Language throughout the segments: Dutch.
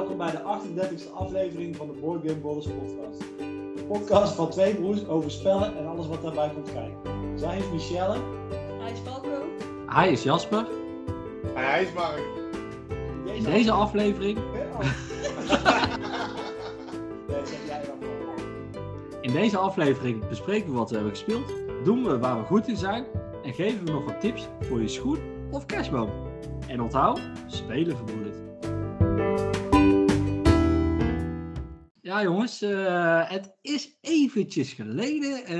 welkom bij de 38e aflevering van de Board Game Brothers podcast. De podcast van twee broers over spellen en alles wat daarbij komt kijken. Zij is Michelle. Hij is Falco. Hij is Jasper. En hij is Mark. In deze aflevering, Nee, zeg jij dan maar. in deze aflevering bespreken we wat we hebben gespeeld, doen we waar we goed in zijn en geven we nog wat tips voor je schoen of kerstboom. En onthoud, spelen verbroedert. Ja jongens, eh, het is eventjes geleden. Eh,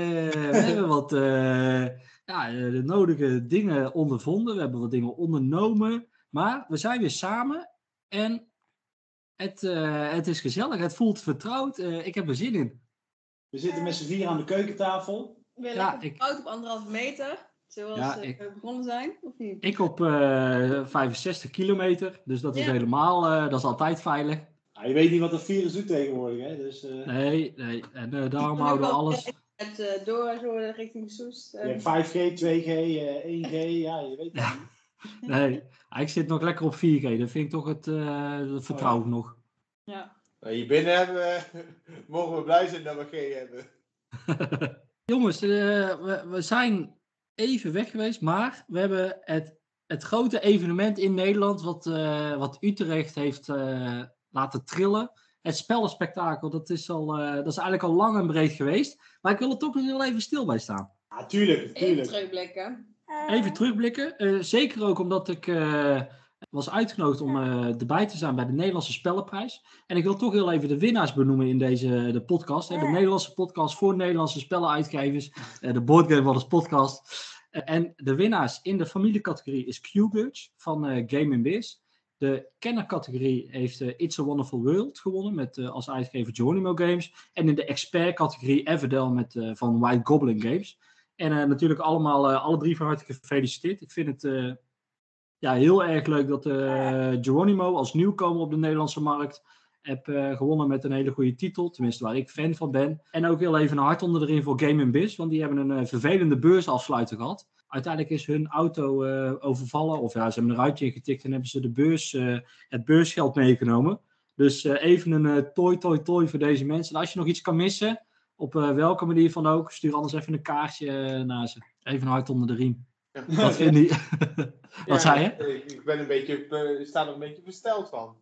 we hebben wat eh, ja, de nodige dingen ondervonden, we hebben wat dingen ondernomen. Maar we zijn weer samen en het, eh, het is gezellig, het voelt vertrouwd. Eh, ik heb er zin in. We zitten met z'n vier aan de keukentafel. Weer Ja, lekker ik- koud op anderhalve meter. Zoals Ja, ik- we begonnen zijn, of niet? Ik op eh 65 kilometer, dus dat is helemaal, eh, dat is altijd veilig. Je weet niet wat dat virus doet tegenwoordig, hè? Dus, eh, Nee, nee, en eh, daarom houden we alles. Het eh, door zo richting Soest. je eh, hebt 5G, 2G, eh, 1G, ja, je weet het niet. Nee, ik zit nog lekker op 4G, dat vind ik toch het, eh dat vertrouw ik nog. ja. Nou, hier binnen hebben we, mogen we blij zijn dat we G hebben. Jongens, eh, we, we zijn even weg geweest, maar we hebben het, het grote evenement in Nederland, wat, eh, wat Utrecht heeft eh, laten trillen. Het spellenspectakel, dat is, al, eh, dat is eigenlijk al lang en breed geweest. Maar ik wil er toch nog heel even stil bij staan. Ja, tuurlijk, Even tuurlijk. terugblikken. Even terugblikken. eh, zeker ook omdat ik eh, was uitgenodigd om eh, erbij te zijn bij de Nederlandse Spellenprijs. En ik wil toch heel even de winnaars benoemen in deze de podcast. Hè, de Nederlandse podcast voor Nederlandse spellenuitgevers. eh, de Board Game Brothers podcast. En de winnaars in de familiecategorie is Q-Gurch van eh, Game Biz. De kennercategorie heeft eh, It's a Wonderful World gewonnen met eh, als uitgever Geronimo Games. En in de expert-categorie Everdell met, eh, van White Goblin Games. En natuurlijk allemaal, alle drie van harte gefeliciteerd. Ik vind het ja, heel erg leuk dat Geronimo als nieuwkomer op de Nederlandse markt heb gewonnen met een hele goede titel. Tenminste, waar ik fan van ben. En ook heel even een hart onder de riem voor Game Biz. Want die hebben een vervelende beursafsluiter gehad. Uiteindelijk is hun auto eh, overvallen. Of ja, ze hebben een ruitje ingetikt en hebben ze de beurs, eh, het beursgeld meegenomen. Dus eh, even een eh, toi, toi, toi voor deze mensen. En als je nog iets kan missen, op eh, welke manier van ook, stuur anders even een kaartje naar ze. Even hart onder de riem. Wat vind je? Wat zei je? Ik, ben een beetje, eh, ik sta er een beetje versteld van.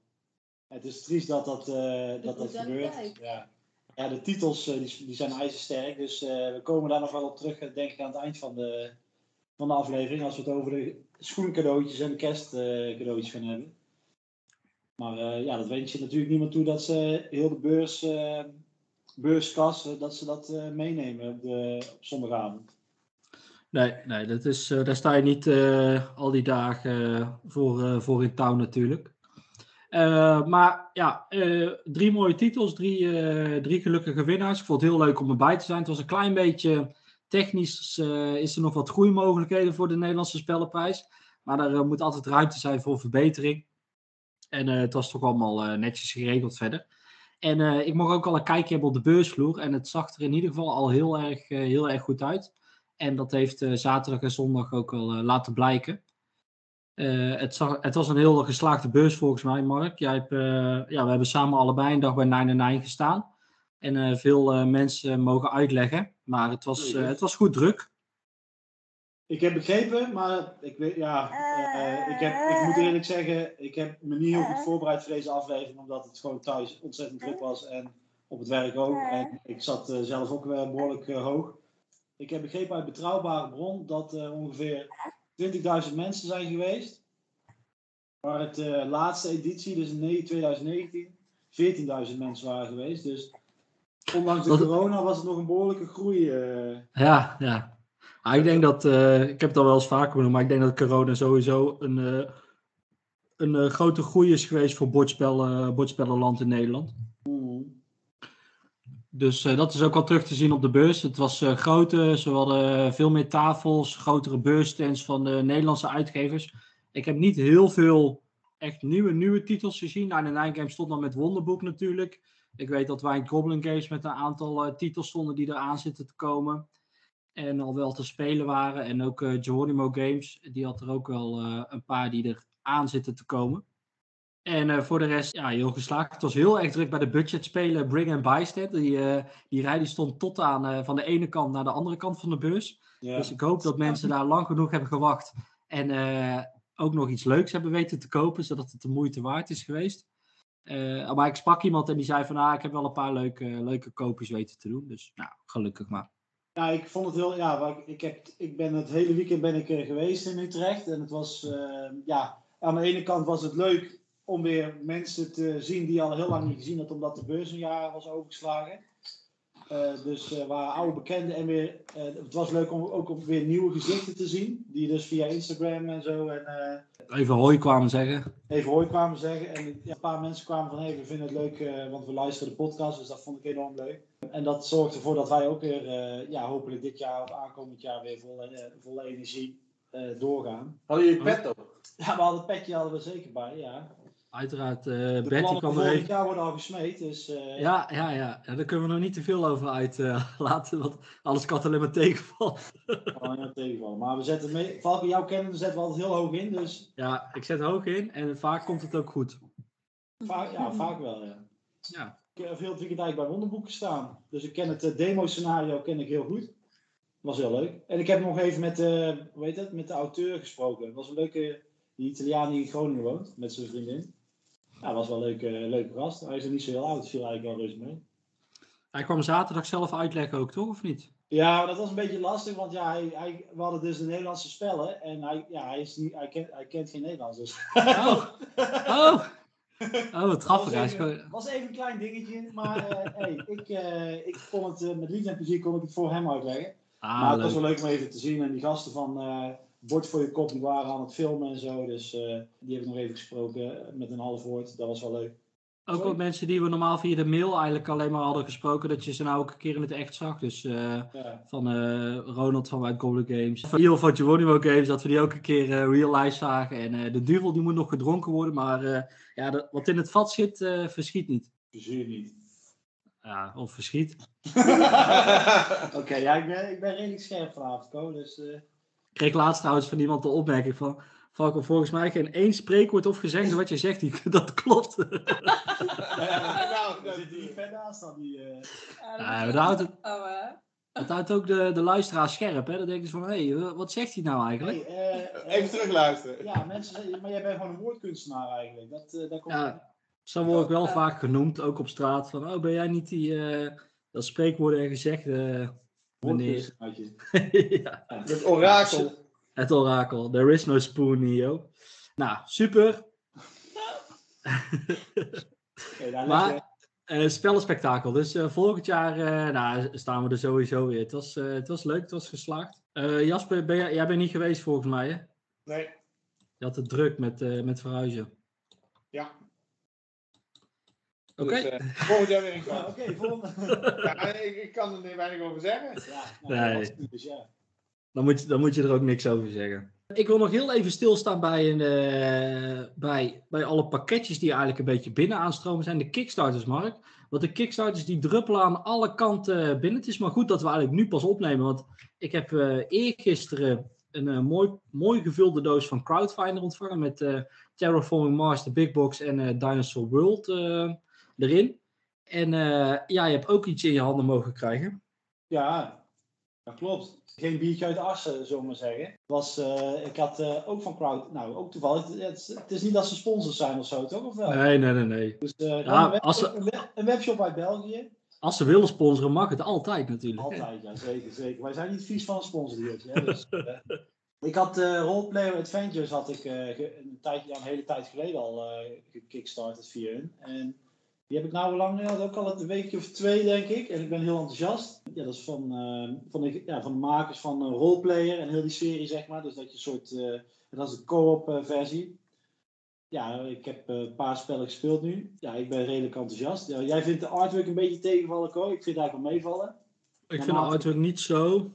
Het is triest dat dat, eh, dat, dat gebeurt. Ja. ja, de titels die, die zijn ijzersterk. Dus eh, we komen daar nog wel op terug, denk ik, aan het eind van de, van de aflevering. Als we het over de schoencadeautjes en de kerstcadeautjes gaan hebben. Maar eh, ja, dat wens je natuurlijk niemand toe dat ze heel de beurs, eh, beurskas, eh, dat ze dat meenemen op, de, op zondagavond. Nee, nee dat is, daar sta je niet al die dagen voor, voor in touw natuurlijk. Maar ja, drie mooie titels, drie, drie gelukkige winnaars. Ik vond het heel leuk om erbij te zijn. Het was een klein beetje technisch, eh, is er nog wat groeimogelijkheden voor de Nederlandse Spellenprijs. Maar er eh, moet altijd ruimte zijn voor verbetering. En eh, het was toch allemaal netjes geregeld verder. En ik mocht ook al een kijkje hebben op de beursvloer. En het zag er in ieder geval al heel erg, heel erg goed uit. En dat heeft zaterdag en zondag ook al laten blijken. Het, zag, het was een heel geslaagde beurs volgens mij, Mark. Jij hebt, ja, we hebben samen allebei een dag bij 9 gestaan. En veel mensen mogen uitleggen. Maar het was, eh, het was goed druk. Ik heb begrepen, maar ik, weet, ja, eh, ik, heb, ik moet eerlijk zeggen, ik heb me niet heel goed voorbereid voor deze aflevering, omdat het gewoon thuis ontzettend druk was en op het werk ook. En ik zat eh, zelf ook wel behoorlijk eh, hoog. Ik heb begrepen uit betrouwbare bron dat er ongeveer 20.000 mensen zijn geweest. Waar het eh, laatste editie, dus in ne- 2019, 14.000 mensen waren geweest. Dus ondanks de Dat- corona was het nog een behoorlijke groei. eh. Ja, ja. Ah, ik denk dat, eh, ik heb het al wel eens vaker benoemd, maar ik denk dat corona sowieso een, eh, een grote groei is geweest voor bordspellen, bordspellenland in Nederland. Dus dat is ook al terug te zien op de beurs. Het was groter, ze hadden veel meer tafels, grotere beursstands van de Nederlandse uitgevers. Ik heb niet heel veel echt nieuwe, nieuwe titels gezien. Nou, de Nine stond dan met Wonderboek natuurlijk. Ik weet dat wij in Goblin Games met een aantal eh, titels stonden die eraan zitten te komen. En al wel te spelen waren. En ook eh Geronimo Games, die had er ook wel eh, een paar die er aan zitten te komen. En voor de rest, ja, heel geslaagd. Het was heel erg druk bij de budgetspelen Bring and Bystead. Die, die rij die stond tot aan van de ene kant naar de andere kant van de bus. Dus ik hoop dat mensen daar lang genoeg hebben gewacht. En ook nog iets leuks hebben weten te kopen, zodat het de moeite waard is geweest. Eh, maar ik sprak iemand en die zei van, ah, ik heb wel een paar leuke, leuke koopjes weten te doen. Dus nou, gelukkig maar. Ja, ik vond het heel. Ja, ik, heb, ik ben het hele weekend ben ik er geweest in Utrecht. En het was. eh, ja, aan de ene kant was het leuk om weer mensen te zien die al heel lang niet gezien had, omdat de beurs een jaar was overgeslagen. Eh, dus eh waren oude bekenden en weer. eh, het was leuk om ook om weer nieuwe gezichten te zien. Die dus via Instagram en zo. En, eh, Even hoi kwamen zeggen. even hoi kwamen zeggen. En ja, een paar mensen kwamen van, hé, we vinden het leuk, eh, want we luisteren de podcast, dus dat vond ik enorm leuk. En dat zorgt ervoor dat wij ook weer, eh, ja, hopelijk dit jaar of aankomend jaar weer vol, volle energie eh, doorgaan. Hadden jullie pet op? Ja, we hadden het petje hadden we zeker bij, ja. Uiteraard, eh, De Betty kwam voor er even... jaar worden al gesmeed, dus eh, Ja, ja, ja, ja. Daar kunnen we nog niet te veel over uitlaten, want alles kan alleen maar tegenvallen. kan tegenvallen. Maar we zetten mee, Valken, jouw kennen zetten we altijd heel hoog in, dus Ja, ik zet hoog in en vaak komt het ook goed. vaak, ja, vaak wel, ja. Ja, Ik heb veel het weekend bij Wonderboeken staan. Dus ik ken het eh, demo-scenario ken ik heel goed. Was heel leuk. En ik heb nog even met, eh hoe heet het, met de auteur gesproken. Het was een leuke, die Italiaan die in Groningen woont, met zijn vriendin. Ja, was wel een leuke, leuke gast. Hij is nog niet zo heel oud, viel eigenlijk wel rust mee. hij kwam zaterdag zelf uitleggen ook, toch? Of niet? Ja, dat was een beetje lastig, want ja, hij, hij, we hadden dus de Nederlandse spellen. En hij, ja, hij, is niet, hij, kent, hij kent geen Nederlands. Dus. Oh, oh. oh wat grappig. was Hij is even, was even een klein dingetje, maar eh, hey, ik, eh, ik kon het eh, met liefde en plezier kon ik het voor hem uitleggen. Ah, maar het was wel leuk om even te zien. En die gasten van Bord voor je kop, die waren aan het filmen en zo. Dus eh, die heb ik nog even gesproken met een half woord. Dat was wel leuk. Ook wat mensen die we normaal via de mail eigenlijk alleen maar hadden gesproken, dat je ze nou ook een keer in het echt zag. Dus eh, Ja, van eh, Ronald van White Goblin Games. Van Iel van Geronimo Games, dat we die ook een keer eh, real life zagen. En eh, de duvel die moet nog gedronken worden, maar eh, ja, dat- wat in het vat zit, eh, verschiet niet. plezier niet. Ja, of verschiet. Oké, ja, ik ben, ik ben redelijk scherp vanavond, Ko. Dus eh, kreeg laatst trouwens van iemand de opmerking van... Falco, volgens mij geen één spreekwoord of gezegd wat je zegt, die, dat klopt. nou, daar zit hij ver naast dan. Die, eh, Ja, daar houdt het, Oh, houdt ook de, de luisteraar scherp, hè. Dan denken ze van, hé, hey, wat zegt hij nou eigenlijk? hey, eh, Even terugluisteren. Ja, mensen zeggen, maar jij bent gewoon een woordkunstenaar eigenlijk. Dat, eh daar komt Ja, zo word ik wel vaak genoemd, ook op straat, van, oh, ben jij niet die, eh, dat spreekwoorden en gezegde, meneer? ja, Het orakel. het orakel. There is no spoon here. Nou, super. Leg Maar- Eh spellenspectakel. Dus eh, volgend jaar eh, nou, staan we er sowieso weer. Het was, eh, het was leuk, het was geslaagd. Eh, Jasper, ben jij, jij bent niet geweest volgens mij, hè? Nee. Je had het druk met, eh, met verhuizen. Ja. Oké. Dus, eh, volgend jaar weer kans. Oké, volgende. Ja, ik, ik kan er weinig over zeggen. Ja, nou, Nee. dat was het dus ja. Dan, moet, je- dan moet je er ook niks over zeggen. Ik wil nog heel even stilstaan bij, een, eh, bij, bij alle pakketjes die eigenlijk een beetje binnen aanstromen zijn. De Kickstarters, Mark. Want de Kickstarters die druppelen aan alle kanten binnen. Het is maar goed dat we eigenlijk nu pas opnemen. Want ik heb eh eergisteren een eh, mooi, mooi gevulde doos van Crowdfinder ontvangen. Met eh, Terraforming Mars, de Big Box en eh, Dinosaur World eh, erin. En eh, ja, je hebt ook iets in je handen mogen krijgen. Ja, dat klopt. Geen biertje uit Assen, zullen we maar zeggen. Was, eh, ik had eh, ook van Crowd, nou ook toevallig, het, het, is- niet dat ze sponsors zijn of zo, toch? Of wel? Nee, nee, nee, nee. Dus, Ja, een, web- als ze- een, web- een webshop uit België. Als ze willen sponsoren, mag het altijd natuurlijk. Altijd, ja, zeker, zeker. Wij zijn niet vies van een sponsordeeltje. Hè? Dus, ik had eh Roleplayer Adventures had ik een, tijdje, een hele tijd geleden al eh gekickstarted via hun. En die heb ik nou lang, ja, ook al een weekje of twee denk ik. En ik ben heel enthousiast. Ja, dat is van, eh, van, de, ja, van de makers van Roleplayer en heel die serie zeg maar. Dus dat je een soort, eh, dat is de co-op eh, versie. Ja, ik heb een paar spellen gespeeld nu. Ja, ik ben redelijk enthousiast. Ja, jij vindt de artwork een beetje tegenvallen, Ko. Ik vind het eigenlijk wel meevallen. Ik vind de artwork niet zo.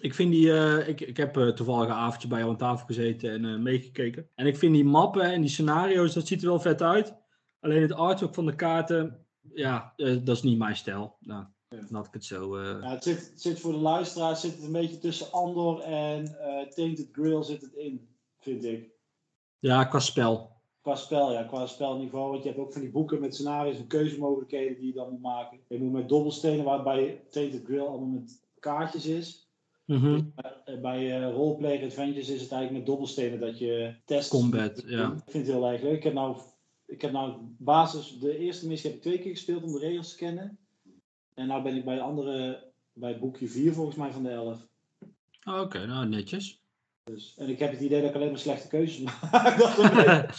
Ik vind die. ik, ik heb toevallig een avondje bij jou aan tafel gezeten en eh, meegekeken. En ik vind die mappen en die scenario's, dat ziet er wel vet uit. Alleen het artwork van de kaarten, ja, eh, dat is niet mijn stijl. Nou, Ja. dan had ik het zo. eh, Ja, het, zit, zit voor de luisteraar zit het een beetje tussen Andor en eh Tainted Grail zit het in, vind ik. ja, qua spel. Qua spel, ja, qua spelniveau. Want je hebt ook van die boeken met scenario's en keuzemogelijkheden die je dan moet maken. Je moet met dobbelstenen, waarbij Tainted Grill allemaal met kaartjes is. Mhm. Bij eh roleplay adventures is het eigenlijk met dobbelstenen dat je test. Combat, ja. Ik vind het heel erg leuk. Ik heb nou, ik heb nou basis, de eerste missie heb ik twee keer gespeeld om de regels te kennen. En nou ben ik bij de andere, bij boekje 4 volgens mij van de 11. Oké, nou netjes. Dus, en ik heb het idee dat ik alleen maar slechte keuzes maak.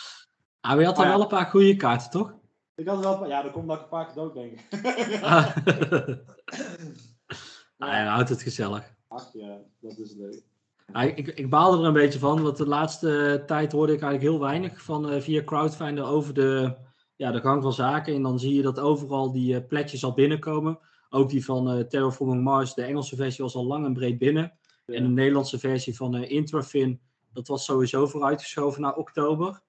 Ah, maar je had dan wel een paar goede kaarten, toch? ik had wel, ja, dan komt dat ik een paar keer dood denk ik. ah, ja, dan houdt het gezellig. Ach ja, dat is leuk. Ik, ik baalde er een beetje van, want de laatste tijd hoorde ik eigenlijk heel weinig van eh, via Crowdfinder over de, ja, de gang van zaken. En dan zie je dat overal die eh, pletjes al binnenkomen. Ook die van eh Terraforming Mars, de Engelse versie was al lang en breed binnen. Ja. En de Nederlandse versie van eh Intrafin, dat was sowieso vooruitgeschoven naar oktober.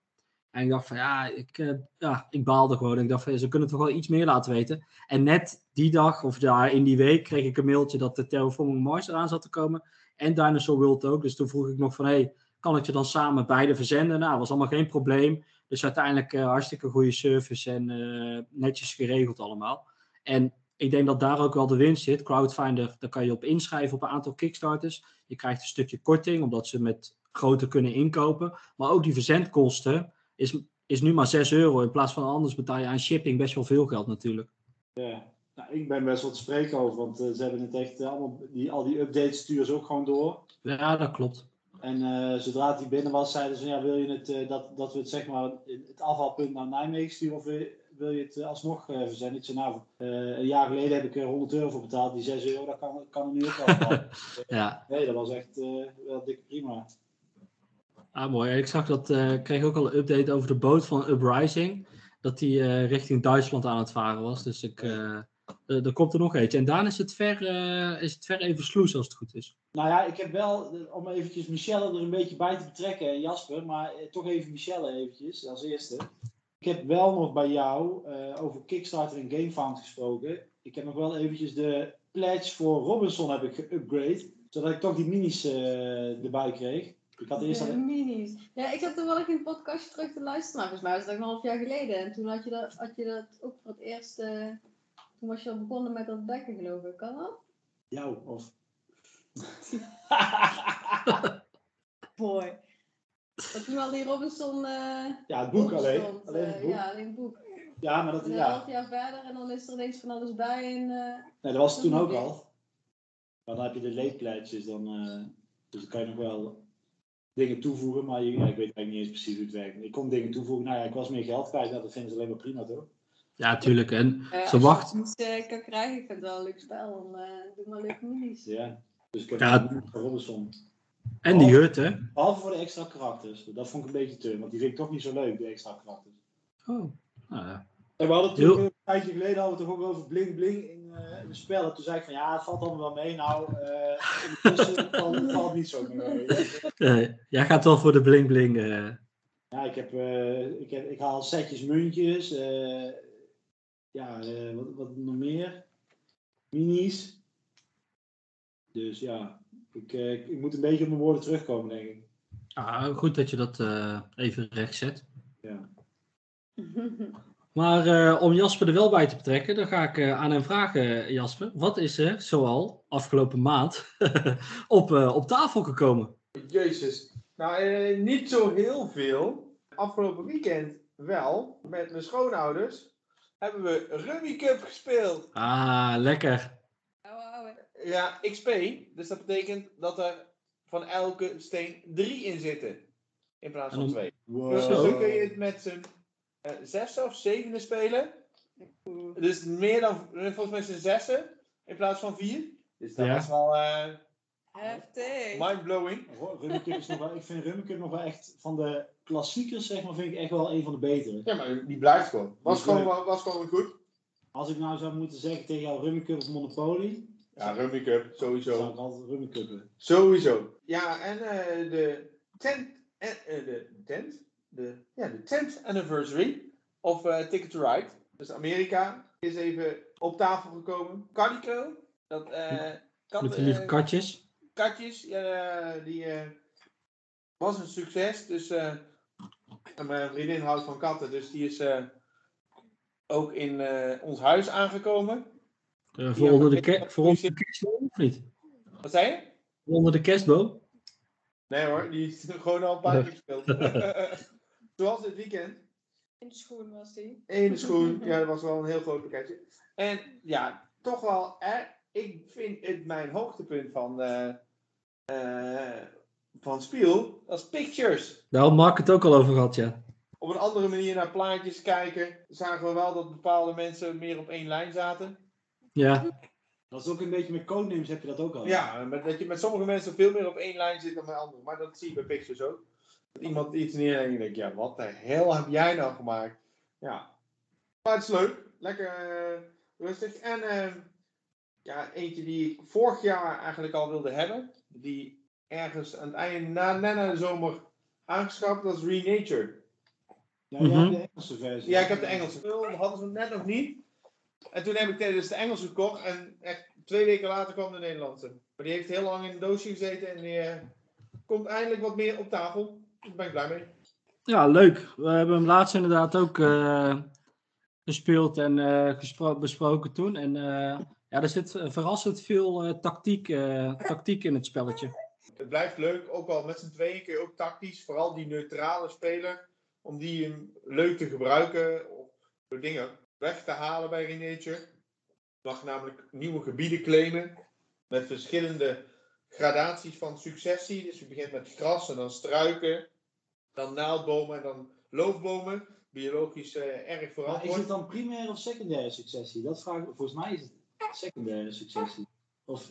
En ik dacht van ja, ik, eh, ja, ik baalde gewoon. Ik dacht van ze kunnen toch wel iets meer laten weten. En net die dag, of daar in die week, kreeg ik een mailtje dat de Terraforming Mars eraan zat te komen. En Dinosaur World ook. Dus toen vroeg ik nog van hey, kan ik je dan samen beide verzenden? Nou, was allemaal geen probleem. Dus uiteindelijk eh, hartstikke goede service en eh, netjes geregeld allemaal. En ik denk dat daar ook wel de winst zit. Crowdfinder, daar kan je op inschrijven op een aantal Kickstarters. Je krijgt een stukje korting, omdat ze met groter kunnen inkopen. Maar ook die verzendkosten is, is nu maar 6 euro. In plaats van anders betaal je aan shipping best wel veel geld natuurlijk. Ja. Nou, ik ben best wel te spreken over, want eh, ze hebben het echt eh, allemaal, die, al die updates sturen ze ook gewoon door. Ja, dat klopt. En eh, zodra het die binnen was, zeiden ze: ja, wil je het, dat, dat we het, zeg maar, het afvalpunt naar Nijmegen sturen of wil, je het alsnog verzenden? Ik zei: Nou, een jaar geleden heb ik er 100 euro voor betaald, die 6 euro, dat kan, kan er nu ook al. Ja, nee, dat was echt wel dikke prima. Ah, mooi. Ik zag dat, ik kreeg ook al een update over de boot van Uprising. Dat die eh, richting Duitsland aan het varen was. Dus ik, eh, er komt er nog eentje. En daarna is het ver, is het ver even sloes als het goed is. Nou ja, ik heb wel, om eventjes Michelle er een beetje bij te betrekken, en Jasper, maar toch even Michelle eventjes als eerste. Ik heb wel nog bij jou over Kickstarter en GameFound gesproken. Ik heb nog wel eventjes de pledge voor Robinson heb ik geupgrade, zodat ik toch die minis erbij kreeg. Ik had eerst al... minis. Ja, ik heb toevallig een podcastje terug te luisteren. Maar volgens mij was dat een half jaar geleden. En toen had je dat, had je dat ook voor het eerst... eh, toen was je al begonnen met dat dekken, geloof ik. Kan dat? jou of... Boy. Dat toen al die Robinson... eh ja, het boek alleen. stond, alleen eh, het boek. Ja, alleen het boek. Ja, maar dat, En een ja. half jaar verder en dan is er ineens van alles bij. En, eh, Nee, dat was toen ook al. Maar dan heb je de leedpleitjes, dan, dus dan kan je nog wel dingen toevoegen, maar je, ja, ik weet eigenlijk niet eens precies hoe het werkt. Ik kon dingen toevoegen, nou ja, ik was meer geld kwijt, nou, dat vinden ze alleen maar prima toch? Ja, tuurlijk. En eh, ze als wacht. je het niet eh, kan krijgen, ik vind het wel een leuk spel. Dan eh, doe maar leuke minis. Ja. Dus ik heb Ja. Robinson. En die hut, hè? Behalve voor de extra karakters. Dat vond ik een beetje te, want die vind ik toch niet zo leuk, de extra karakters. Oh, nou ja. En we hadden toen een tijdje geleden hadden we het toch ook over bling bling eh, spellen. Toen zei ik van ja, het valt allemaal wel mee. Nou, eh ondertussen valt het valt niet zo mee. Eh, jij gaat wel voor de bling bling. eh. Ja, ik, heb, eh, ik, heb, ik haal setjes muntjes. eh, ja, eh, wat, wat nog meer? Minis. Dus ja, ik, eh, ik, ik moet een beetje op mijn woorden terugkomen, denk ik. Ah, goed dat je dat eh, even recht zet. Ja. Maar eh, om Jasper er wel bij te betrekken, dan ga ik eh, aan hem vragen, Jasper. Wat is er zoal afgelopen maand op, eh, op tafel gekomen? Jezus. Nou, eh, niet zo heel veel. Afgelopen weekend wel. Met mijn schoonouders hebben we Rummy Cup gespeeld. Ah, lekker. Ouwe, ouwe. Ja, XP. Dus dat betekent dat er van elke steen drie in zitten. In plaats van twee. Wow. Dus Zo. dan kun je het met z'n eh, zes of zevende spelen. Oeh. Dus meer dan, volgens mij zijn zessen in plaats van vier. Dus dat Ja. was wel eh Heftig. mindblowing. Rummikub is nog wel, ik vind Rummikub nog wel echt van de klassiekers, zeg maar, vind ik echt wel een van de betere. Ja, maar die blijft gewoon. Was gewoon, was gewoon goed. Als ik nou zou moeten zeggen tegen jou Rummikub of Monopoly, Ja, dan sowieso. zou ik altijd Rummikubben. Sowieso. Ja, en eh, de tent, eh, eh, de tent, de, ja, de 10th anniversary of eh, Ticket to Ride. Dus Amerika is even op tafel gekomen. Calico, dat eh kat, Met die lieve eh, katjes. katjes, ja, die was een succes. Dus mijn vriendin houdt van katten, dus die is ook in ons huis aangekomen. Voor, onder de ke- voor onder de kerstboom of niet? Wat zei je? Onder de kerstboom? Nee hoor, die is gewoon al een paar keer gespeeld. Zoals dit weekend. In de schoen was die. Eén schoen, ja, dat was wel een heel groot pakketje. En ja, toch wel, hè, ik vind het mijn hoogtepunt van, eh eh, van Spiel, dat is pictures. Daar had Mark het ook al over gehad, ja. Op een andere manier naar plaatjes kijken, zagen we wel dat bepaalde mensen meer op één lijn zaten. Ja, Dat is ook een beetje met codenames heb je dat ook al. Ja, met, dat je met sommige mensen veel meer op één lijn zit dan met anderen. Maar dat zie je bij pictures ook. Iemand iets neer en je denkt, ja, wat de hel heb jij nou gemaakt? Ja. Maar het is leuk. Lekker eh, rustig. En eh, ja, eentje die ik vorig jaar eigenlijk al wilde hebben. Die ergens aan het einde, na, net na de zomer aangeschaft. Dat is Renature. Ja, jij Mhm. hebt de Engelse versie. Ja, ik heb de Engelse. Dat hadden ze net nog niet. En toen heb ik tijdens de Engelse gekocht. En echt twee weken later kwam de Nederlandse. Maar die heeft heel lang in een doosje gezeten. En die eh, komt eindelijk wat meer op tafel. Daar ben ik blij mee. ja leuk. We hebben hem laatst inderdaad ook eh, gespeeld en gespro- besproken toen. En eh, ja, er zit verrassend veel tactiek, tactiek in het spelletje. Het blijft leuk. Ook al met z'n tweeën kun je ook tactisch. Vooral die neutrale speler. Om die leuk te gebruiken. Door dingen weg te halen bij Renature. Je mag namelijk nieuwe gebieden claimen. Met verschillende gradaties van successie. Dus je begint met gras en dan struiken. Dan naaldbomen en dan loofbomen. Biologisch eh, erg Maar is verantwoord. het dan primaire of secundaire successie? Dat vraag ik. Volgens mij is het secundaire successie. Of,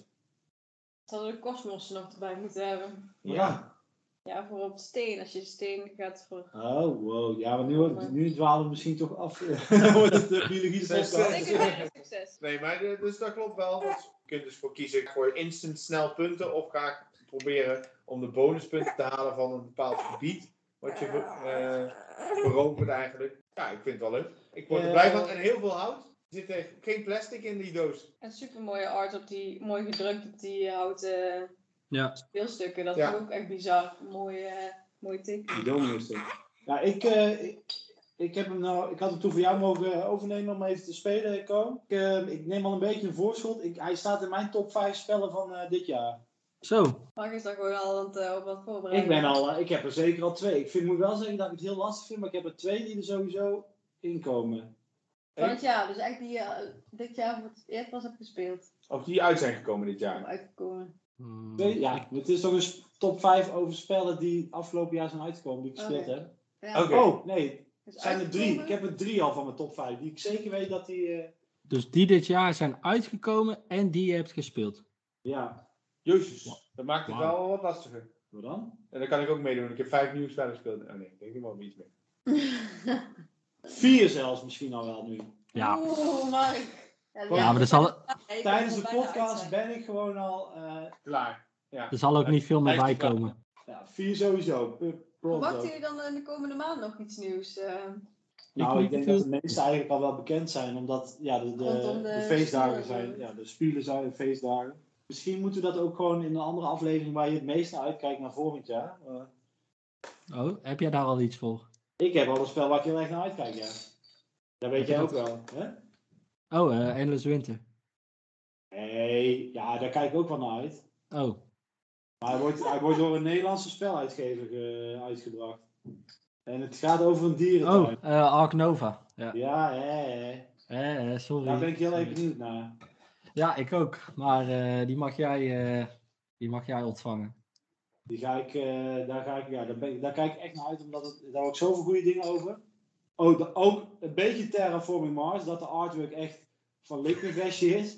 Ze hadden de kosmos nog erbij moeten hebben. ja. Ja, voor op steen. Als je de steen gaat voor... Oh, wow. Ja, maar nu, nu dwalen we misschien toch af. Dan wordt het de biologie succes. Nee, maar de- dus dat klopt wel. Want kunt dus voor kiezen voor instant snel punten. Of ga ik proberen om de bonuspunten te halen van een bepaald gebied. Wat je eh verovert eigenlijk. Ja, ik vind het wel leuk. Ik word er Eh. blij van. En heel veel hout. Er zit er geen plastic in die doos. En super mooie art op die, mooi gedrukt op die houten Ja. speelstukken. Dat Ja. is ook echt bizar. Mooie, eh, mooie teken. Die Ja, ik, eh, ik, ik, heb hem nou, ik had hem toen voor jou mogen eh, overnemen om even te spelen, Ko. Ik, eh, ik neem al een beetje een voorschot. Ik, hij staat in mijn top 5 spellen van eh, dit jaar. Zo, Mark is daar gewoon al aan het, eh, op het voorbereiden. Ik ben al, eh, ik heb er zeker al twee. Ik vind, moet wel zeggen dat ik het heel lastig vind, maar ik heb er twee die er sowieso in komen. Van het jaar. Dus echt die je eh, dit jaar voor het eerst pas hebt gespeeld. Of die uit zijn gekomen dit Of jaar. uitgekomen. Hmm. Twee, ja, het is toch een top 5 over spellen die afgelopen jaar zijn uitgekomen, die ik gespeeld Oké. heb. Ja, Oké. Oh, nee, het zijn er drie. Ik heb er drie al van mijn top 5, die ik zeker weet dat die... eh, Dus die dit jaar zijn uitgekomen en die je hebt gespeeld. ja, Jezus, dat maakt het wel wat lastiger. wat dan? En dan kan ik ook meedoen. Ik heb vijf nieuwe spellen gespeeld. Oh nee, ik denk niet wel iets mee. Vier zelfs misschien al wel nu. Ja, Oeh, Mark. ja maar er zal, ik Tijdens de podcast ben ik gewoon al... eh, Klaar. Ja. er zal ook niet veel meer bij komen. ja, vier sowieso. Verwachten jullie dan in de komende maand nog iets nieuws? eh? Nou, Ik ik denk dat de meeste eigenlijk al wel bekend zijn, omdat ja, de, de, de, de feestdagen zijn. Ja, de spelen zijn feestdagen. Misschien moeten we dat ook gewoon in een andere aflevering waar je het meest naar uitkijkt naar volgend jaar. Oh, heb jij daar al iets voor? ik heb al een spel waar ik heel erg naar uitkijk, ja. Dat weet Heb je jij ook dat? wel. Hè? Oh, eh Endless Winter. Nee, ja, daar kijk ik ook wel naar uit. Oh, Maar hij wordt, hij wordt door een Nederlandse speluitgever ge- uitgebracht. En het gaat over een dierentuin. oh eh Ark Nova. Ja, Ja, hè, hè. eh, eh, sorry. daar ben ik heel Sorry. even benieuwd naar. Ja, ik ook. Maar eh, die, mag jij, eh, die mag jij ontvangen. Die ga ik, eh, daar, ga ik, ja, daar, ben daar kijk ik echt naar uit, omdat het, daar hoor ik zoveel goede dingen over. Oh, de, ook een beetje Terraforming Mars, dat de artwork echt van Liquidvestje is.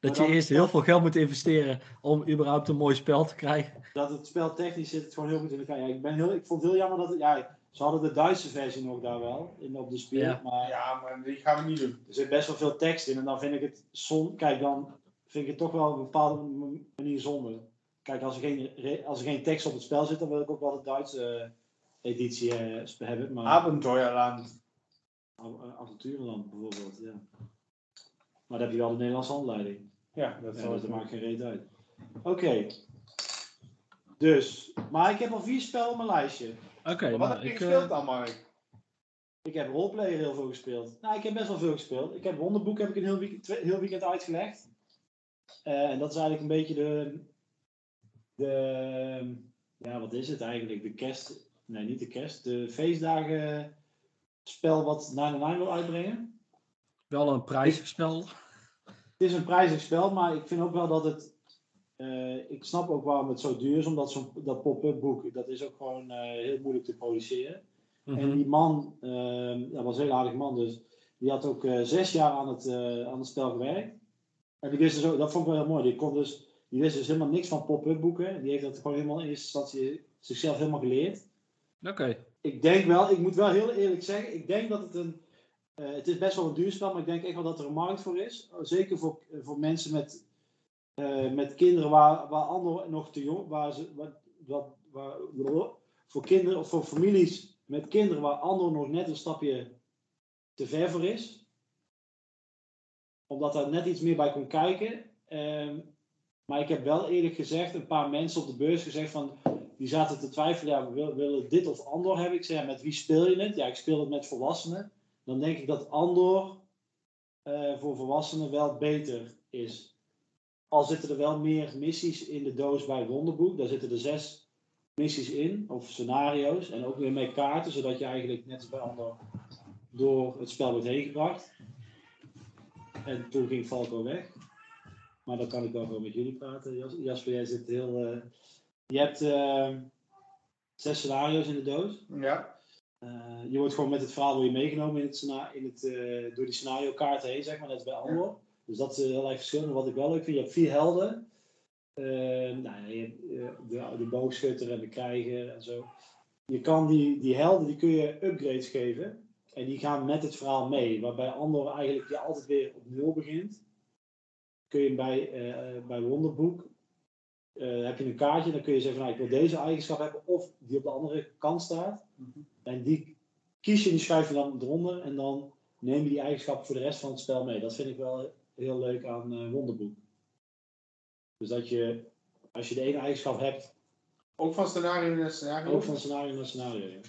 Dat je eerst heel veel geld moet investeren om überhaupt een mooi spel te krijgen. Dat het spel technisch zit het gewoon heel goed in elkaar. Ja, ik, ben heel, ik vond het heel jammer dat het, ja, ze hadden de Duitse versie nog daar wel, in, op de speel. Ja. Maar Ja, maar die gaan we niet doen. er zit best wel veel tekst in en dan vind ik het zon, kijk dan vind ik het toch wel op een bepaalde manier zonde. Kijk, als er geen, als er geen tekst op het spel zit, dan wil ik ook wel de Duitse eh, editie eh, hebben. Maar... Abenteuerland. Av- Avonturenland bijvoorbeeld, ja. Maar dan heb je wel de Nederlandse handleiding. Ja, dat Ja, dat maakt geen reet uit. Oké. Dus, maar ik heb al vier spellen op mijn lijstje. Oké, Maar wat nou, heb je ik, gespeeld eh, dan, Mark? Ik heb roleplayer heel veel gespeeld. Nou, ik heb best wel veel gespeeld. Ik heb Wonderboek heb ik een heel weekend, twee- heel weekend uitgelegd. Eh, en dat is eigenlijk een beetje de, de... Ja, wat is het eigenlijk? De kerst... Nee, niet de kerst. De feestdagen spel wat 99 wil uitbrengen. Wel een prijzig spel. Het is een prijzig spel, maar ik vind ook wel dat het... eh, ik snap ook waarom het zo duur is, omdat zo'n dat pop-up boek, dat is ook gewoon eh, heel moeilijk te produceren. En Mhm. die man, ehm, dat was een heel aardige man dus, die had ook eh, zes jaar aan het, aan het spel gewerkt. En die wist dus ook, dat vond ik wel heel mooi, die, kon dus, die wist dus helemaal niks van pop-up boeken. Die heeft dat gewoon helemaal in eerste instantie zichzelf helemaal geleerd. Oké. Ik denk wel, ik moet wel heel eerlijk zeggen, ik denk dat het een, eh, het is best wel een duur spel, maar ik denk echt wel dat er een markt voor is. Zeker voor, voor mensen met, eh, met kinderen waar, waar anderen nog te jong, waar ze, wat, waar, voor kinderen of voor families met kinderen waar Andor nog net een stapje te ver voor is. Omdat daar net iets meer bij kon kijken. Ehm, maar ik heb wel eerlijk gezegd een paar mensen op de beurs gezegd van die zaten te twijfelen, ja, we willen, dit of Andor hebben. Ik zei, met wie speel je het? Ja, ik speel het met volwassenen. Dan denk ik dat Andor eh, voor volwassenen wel beter is. Al zitten er wel meer missies in de doos bij Wonderboek. Daar zitten er zes missies in, of scenario's. En ook weer met kaarten, zodat je eigenlijk net als bij Andor door het spel wordt heen gebracht. En toen ging Falco weg. Maar dan kan ik wel gewoon met jullie praten. Jas- Jasper, jij zit heel... eh, je hebt eh, zes scenario's in de doos. Ja. Eh, je wordt gewoon met het verhaal je meegenomen in het, in het, eh, door die scenario kaarten heen, zeg maar, net bij Andor. Dus dat is eh, heel erg verschillend. Wat ik wel leuk vind, je hebt vier helden. Eh, nou, je de, de boogschutter en de krijger en zo. Je kan die, die helden, die kun je upgrades geven. En die gaan met het verhaal mee. Waarbij Andor eigenlijk je altijd weer op nul begint. Kun je bij, bij Wonderboek heb je een kaartje, dan kun je zeggen van nou, ik wil deze eigenschap hebben of die op de andere kant staat. En die kies je, die schrijf je dan eronder en dan neem je die eigenschappen voor de rest van het spel mee. Dat vind ik wel heel leuk aan eh, Wonderboek. Dus dat je, als je de ene eigenschap hebt, Ook van scenario naar scenario. ook van scenario naar scenario. Ja.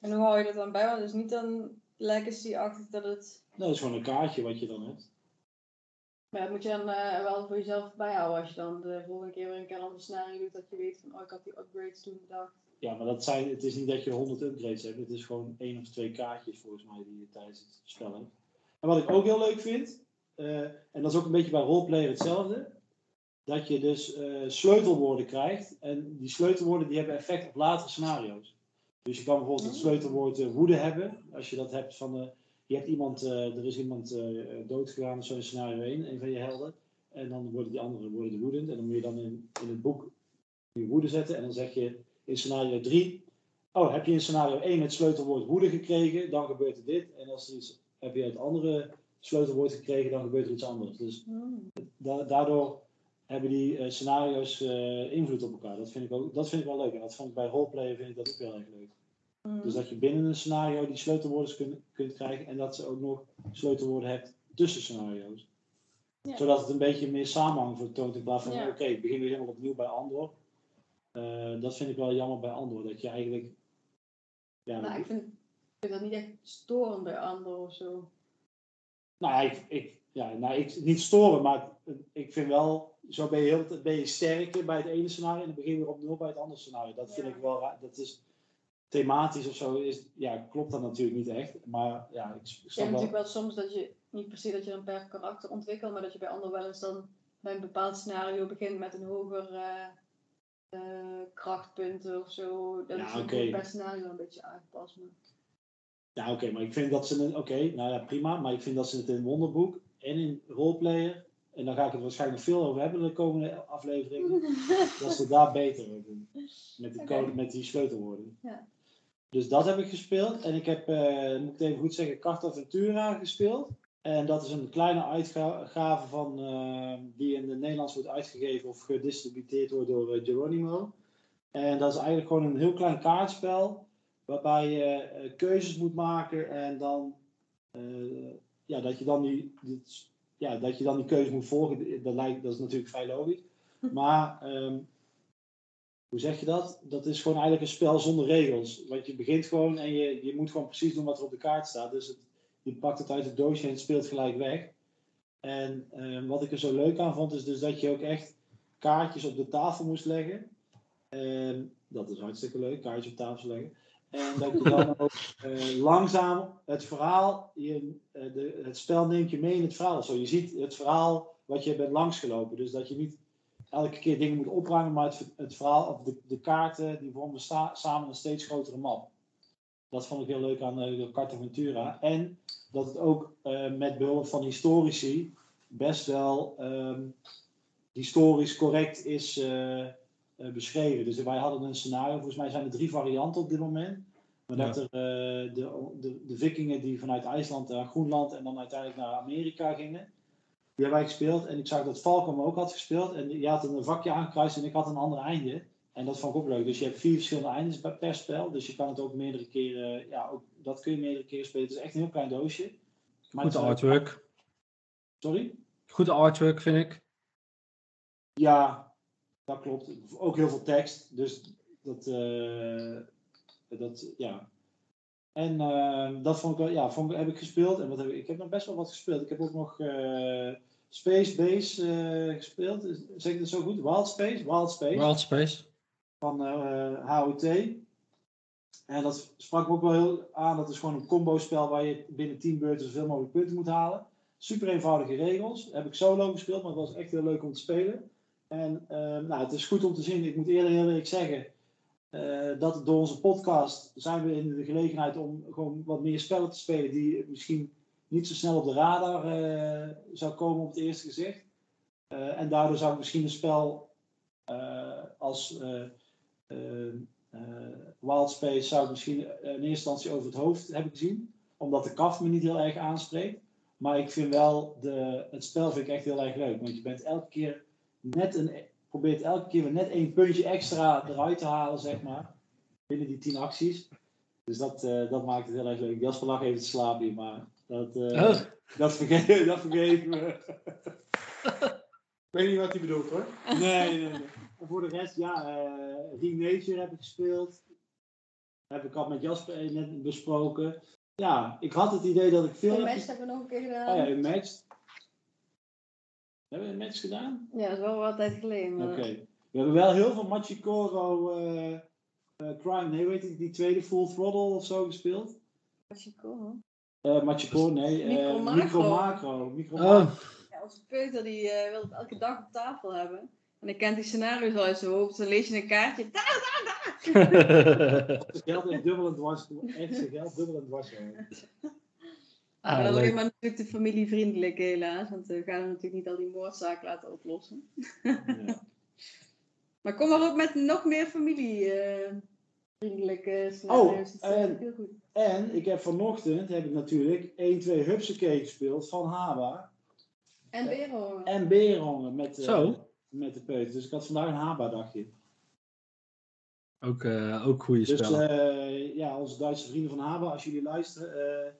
En hoe hou je dat dan bij? Want het is niet dan legacy-achtig dat het... Nou, dat is gewoon een kaartje wat je dan hebt. Maar dat moet je dan eh, wel voor jezelf bijhouden als je dan de volgende keer weer een keer een scenario doet. Dat je weet van, oh ik had die upgrades toen bedacht. Ja, maar dat zijn, het is niet dat je 100 upgrades hebt. Het is gewoon één of twee kaartjes volgens mij die je tijdens het spel hebt. En wat ik ook heel leuk vind, eh, en dat is ook een beetje bij roleplayer hetzelfde, dat je dus eh, sleutelwoorden krijgt. En die sleutelwoorden die hebben effect op latere scenario's. Dus je kan bijvoorbeeld het sleutelwoord eh, woede hebben. Als je dat hebt van, eh, je hebt iemand, er is iemand doodgegaan of zo in scenario 1, een van je helden. En dan worden die anderen worden woedend. En dan moet je dan in, in het boek je woede zetten. En dan zeg je in scenario 3, oh, heb je in scenario 1 het sleutelwoord woede gekregen, dan gebeurt er dit. En als er iets, heb je het andere sleutelwoord gekregen, dan gebeurt er iets anders. Dus da- daardoor hebben die eh, scenario's eh, invloed op elkaar. Dat vind, ik ook, dat vind ik wel leuk. En dat vond ik bij roleplayer vind ik dat ook heel erg leuk. Mm. Dus dat je binnen een scenario die sleutelwoorden kunt, kunt krijgen en dat ze ook nog sleutelwoorden hebt tussen scenario's. Ja. Zodat het een beetje meer samenhang vertoont in plaats van Ja. oké, ik begin weer helemaal opnieuw bij Andor. Eh, dat vind ik wel jammer bij Andor, dat je eigenlijk... Ja, Nou, ik vind, ik vind dat niet echt storend bij anderen of zo. Nou ik, ik, ja, nou, ik, niet storen, maar ik vind wel, zo ben je, heel, ben je sterker bij het ene scenario en dan begin je weer op nul bij het andere scenario. Dat vind Ja. ik wel raar. Dat is thematisch of zo, is, ja, klopt dat natuurlijk niet echt. Maar ja, ik Je snap natuurlijk wel soms dat je, niet se dat je dan per karakter ontwikkelt, maar dat je bij anderen wel eens dan bij een bepaald scenario begint met een hoger eh, krachtpunten of zo. Dat Ja, is dan oké. per scenario een beetje aangepast. Maar... Ja, oké, maar ik vind dat ze het, oké, nou ja, prima, maar ik vind dat ze het in Wonderboek en in Roleplayer, en daar ga ik het waarschijnlijk veel over hebben in de komende afleveringen, dat ze daar beter over doen. Met die, code, met die sleutelwoorden. Ja. Dus dat heb ik gespeeld. En ik heb, eh, moet ik even goed zeggen, Carta Ventura gespeeld. En dat is een kleine uitgave van, eh, die in het Nederlands wordt uitgegeven of gedistributeerd wordt door eh, Geronimo. En dat is eigenlijk gewoon een heel klein kaartspel. Waarbij je eh, keuzes moet maken en dan, ja, dat je dan die, dit- ja, dat je dan die keuze moet volgen. Dat, lijkt, dat is natuurlijk vrij logisch. Maar ehm, hoe zeg je dat? Dat is gewoon eigenlijk een spel zonder regels. Want je begint gewoon en je, je moet gewoon precies doen wat er op de kaart staat. Dus het, je pakt het uit het doosje en het speelt gelijk weg. En eh, wat ik er zo leuk aan vond, is dus dat je ook echt kaartjes op de tafel moest leggen. En dat is hartstikke leuk, kaartjes op tafel leggen. En dat je dan ook eh, langzaam het verhaal, je, eh, de, het spel neemt je mee in het verhaal. Zo, je ziet het verhaal wat je bent langsgelopen. Dus dat je niet elke keer dingen moet opruimen, maar het, het verhaal, of de, de kaarten, die vormen sta- samen een steeds grotere map. Dat vond ik heel leuk aan de Cartaventura. En dat het ook eh, met behulp van historici best wel ehm, historisch correct is eh, beschreven. Dus wij hadden een scenario, volgens mij zijn er drie varianten op dit moment. Maar dat er de, de, de vikingen die vanuit IJsland naar Groenland en dan uiteindelijk naar Amerika gingen, die hebben wij gespeeld. En ik zag dat Falcom ook had gespeeld. En je had een vakje aangekruist en ik had een ander einde. En dat vond ik ook leuk. Dus je hebt vier verschillende eindes bij- per spel. Dus je kan het ook meerdere keren, ja, ook, dat kun je meerdere keren spelen. Het is echt een heel klein doosje. Maar Goed artwork. Sorry? Goed artwork, vind ik. Ja, dat klopt. Ook heel veel tekst. Dus dat, eh, dat ja. En eh, dat vond ik wel, ja, vond ik, heb ik gespeeld. En wat heb ik, ik heb nog best wel wat gespeeld. Ik heb ook nog eh, Space Base gespeeld. Zeg ik dat zo goed? Wild Space? Wild Space. Wild Space. Van eh HOT. En dat sprak me ook wel heel aan. Dat is gewoon een combo spel waar je binnen 10 beurten zoveel mogelijk punten moet halen. Super eenvoudige regels. Heb ik solo gespeeld, maar het was echt heel leuk om te spelen. En eh, nou, het is goed om te zien. Ik moet eerlijk, heel eerlijk zeggen. eh, dat door onze podcast zijn we in de gelegenheid om gewoon wat meer spellen te spelen die misschien niet zo snel op de radar eh, zou komen op het eerste gezicht. Eh, en daardoor zou ik misschien een spel eh, als eh, eh, eh, Wild Space zou ik misschien in eerste instantie over het hoofd hebben gezien. Omdat de kaf me niet heel erg aanspreekt. Maar ik vind wel, de, het spel vind ik echt heel erg leuk. Want je bent elke keer net een, probeert elke keer weer net één puntje extra eruit te halen, zeg maar. Binnen die tien acties. Dus dat, eh, dat maakt het heel erg leuk. Jasper lag even te slapen hier, maar dat, eh, Oh. dat, vergeet, dat vergeet me. Ik weet niet wat hij bedoelt hoor. Nee, nee, nee. En voor de rest, ja, eh Ring Nature heb ik gespeeld. Heb ik al met Jasper eh, net besproken. Ja, ik had het idee dat ik veel... Een match hebben we nog een keer gedaan. Oh ja, een match. Hebben we een match gedaan? Ja, dat is wel wat tijd geleden. Maar... Oké. We hebben wel heel veel Machikoro eh, eh, Crime, nee, weet ik, die tweede Full Throttle of zo gespeeld. Machikoro. Eh Machikoro, nee. eh, Micro Macro. Micro Macro. Micro Oh, Macro. Ja, onze peuter die eh, wil het elke dag op tafel hebben. En ik kent die scenario's al uit zijn hoofd. Dan lees je een kaartje. Daar, daar, daar! Zijn geld echt dubbel en dwars. Echt zijn geld dubbel en dwars. Ah, leuk. alleen maar natuurlijk de familievriendelijk helaas. Want we gaan hem natuurlijk niet al die moordzaak laten oplossen. Ja. Maar kom maar op met nog meer familievriendelijke scenario's. Oh, dat eh, en- heel goed. En ik heb vanochtend heb ik natuurlijk 1, 2 Hupsakee gespeeld van Haba. En Bero. En Berenhonger met, eh, Zo. Met de peuter. Dus ik had vandaag een Haba dagje. ook, eh, ook goede Dus spellen. eh, ja, onze Duitse vrienden van Haba, als jullie luisteren. eh,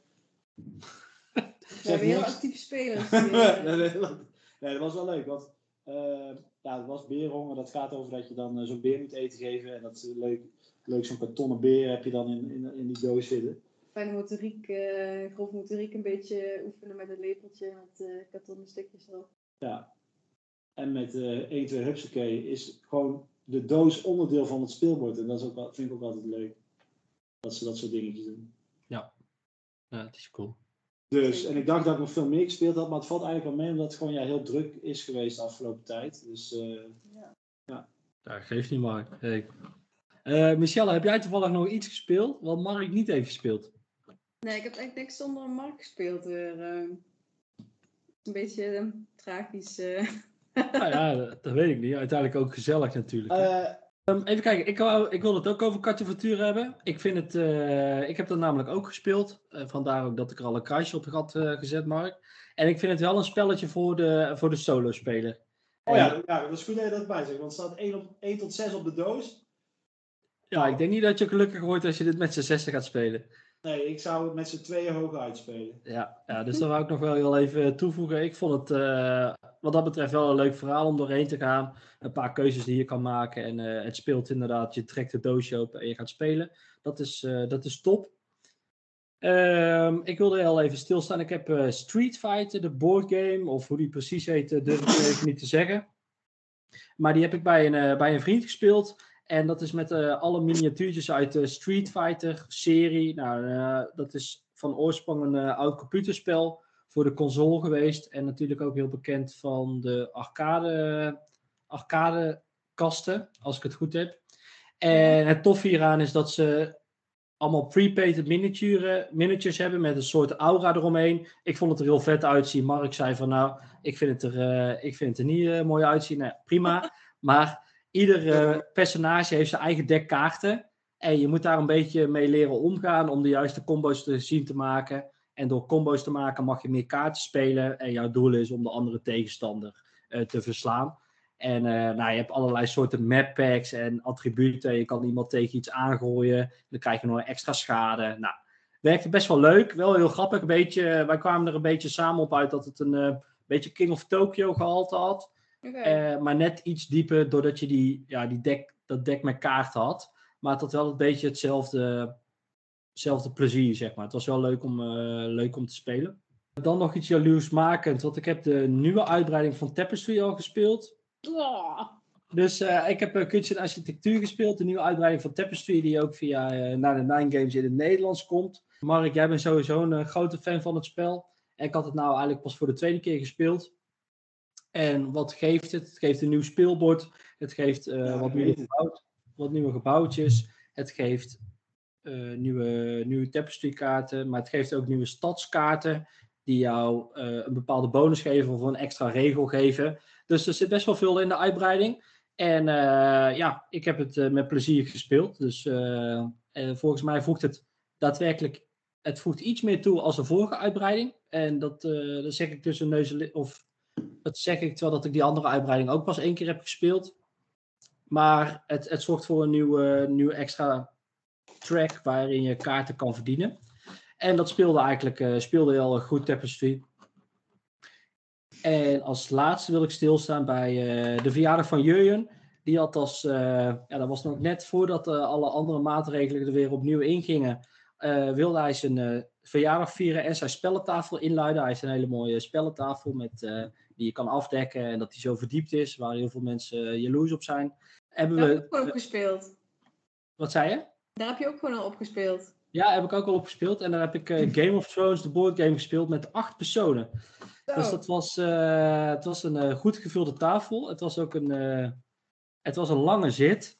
We hebben heel niks. actieve spelers. nee, dat- nee, dat was wel leuk. Want eh, ja, het was berenhonger. Dat gaat over dat je dan zo'n beer moet eten geven. En dat is leuk. Leuk, zo'n kartonnen beer heb je dan in, in, in die doos zitten. Fijne motoriek, eh grove motoriek een beetje oefenen met een lepeltje met eh kartonnen stukjes erop. Ja. En met eh 1, 2 Hupsakee is gewoon de doos onderdeel van het speelbord. En dat is ook, wel- vind ik ook altijd leuk. Dat ze dat soort dingetjes doen. Ja, het is cool. Dus, en ik dacht dat ik nog veel meer gespeeld had, maar het valt eigenlijk wel mee omdat het gewoon ja, heel druk is geweest de afgelopen tijd. Dus eh, Ja, geeft niet maar. Hey. Eh, Michelle, heb jij toevallig nog iets gespeeld wat Mark niet heeft gespeeld? Nee, ik heb eigenlijk niks zonder een markt gespeeld weer. eh. een beetje eh, tragisch. Nou ja, dat, dat weet ik niet. Uiteindelijk ook gezellig natuurlijk. eh, Ehm, even kijken, ik, wou, ik wil het ook over Katje Ventura hebben. Ik vind het, eh, ik heb dat namelijk ook gespeeld. Eh, vandaar ook dat ik er al een kruisje op had gezet, Mark. En ik vind het wel een spelletje voor de, voor de solo-speler. oh ja, ja, dat is goed dat je dat bij zegt, want er staat 1, op, 1 tot 6 op de doos. Ja, ik denk niet dat je gelukkig wordt als je dit met z'n zessen gaat spelen. Nee, ik zou het met z'n tweeën hoog uitspelen. Ja, ja, dus dat wou ik nog wel heel even toevoegen. Ik vond het uh, wat dat betreft wel een leuk verhaal om doorheen te gaan. Een paar keuzes die je kan maken. En uh, het speelt inderdaad, je trekt het doosje open en je gaat spelen. Dat is, dat is top. Um, ik wilde heel even stilstaan. Ik heb Street Fighter, de boardgame, of hoe die precies heet, durf ik even niet te zeggen. Maar die heb ik bij een, bij een vriend gespeeld. En dat is met uh, alle miniatuurtjes uit de Street Fighter serie. Nou, uh, dat is van oorsprong een uh, oud computerspel voor de console geweest. En natuurlijk ook heel bekend van de arcade, arcade kasten, als ik het goed heb. En het tof hieraan is dat ze allemaal pre-painted miniature, miniatures hebben met een soort aura eromheen. Ik vond het er heel vet uitzien. Mark zei van nou, ik vind het er, ik vind het er niet mooi uitzien. Nou, prima. Maar Ieder uh, personage heeft zijn eigen deck kaarten. En je moet daar een beetje mee leren omgaan om de juiste combo's te zien te maken. En door combo's te maken mag je meer kaarten spelen. En jouw doel is om de andere tegenstander uh, te verslaan. En uh, nou, je hebt allerlei soorten map packs en attributen. Je kan iemand tegen iets aangooien. Dan krijg je nog extra schade. Nou, werkte best wel leuk. Wel heel grappig. Een beetje, wij kwamen er een beetje samen op uit dat het een beetje King of Tokyo gehalte had. Okay. Uh, maar net iets dieper, doordat je die, ja, die deck, dat deck met kaarten had. Maar het had wel een beetje hetzelfde, hetzelfde plezier, zeg maar. Het was wel leuk om, uh, leuk om te spelen. Dan nog iets jaloersmakend, want ik heb de nieuwe uitbreiding van Tapestry al gespeeld. Oh. Dus uh, ik heb kunst en architectuur gespeeld. De nieuwe uitbreiding van Tapestry, die ook via naar de Nine Games in het Nederlands komt. Mark, jij bent sowieso een grote fan van het spel. En ik had het nou eigenlijk pas voor de tweede keer gespeeld. En wat geeft het? Het geeft een nieuw speelbord. Het geeft ja, wat, nieuwe gebouw, wat nieuwe gebouwtjes. Het geeft uh, nieuwe, nieuwe tapestry kaarten. Maar het geeft ook nieuwe stadskaarten. Die jou uh, een bepaalde bonus geven of een extra regel geven. Dus er zit best wel veel in de uitbreiding. En ja, ik heb het met plezier gespeeld. Dus volgens mij voegt het daadwerkelijk het voegt iets meer toe als de vorige uitbreiding. En dat, dat zeg ik tussen neus of dat zeg ik terwijl dat ik die andere uitbreiding ook pas één keer heb gespeeld. Maar het, het zorgt voor een nieuwe, nieuwe extra track waarin je kaarten kan verdienen. En dat speelde eigenlijk uh, speelde heel goed Tapestry. En als laatste wil ik stilstaan bij uh, de verjaardag van Jurjen. Die had als, uh, ja, dat was nog net voordat alle andere maatregelen er weer opnieuw ingingen, wilde hij zijn verjaardag vieren en zijn spellentafel inluiden. Hij heeft een hele mooie spellentafel met die je kan afdekken en dat die zo verdiept is, waar heel veel mensen uh, jaloers op zijn. Hebben Daar we, heb je ook gespeeld. Wat zei je? Daar heb je ook gewoon al op gespeeld. Ja, heb ik ook al op gespeeld. En daar heb ik uh, Game of Thrones, de boardgame, gespeeld met acht personen. Dus dat was, uh, het was een goed gevulde tafel. Het was ook een, het was een lange zit.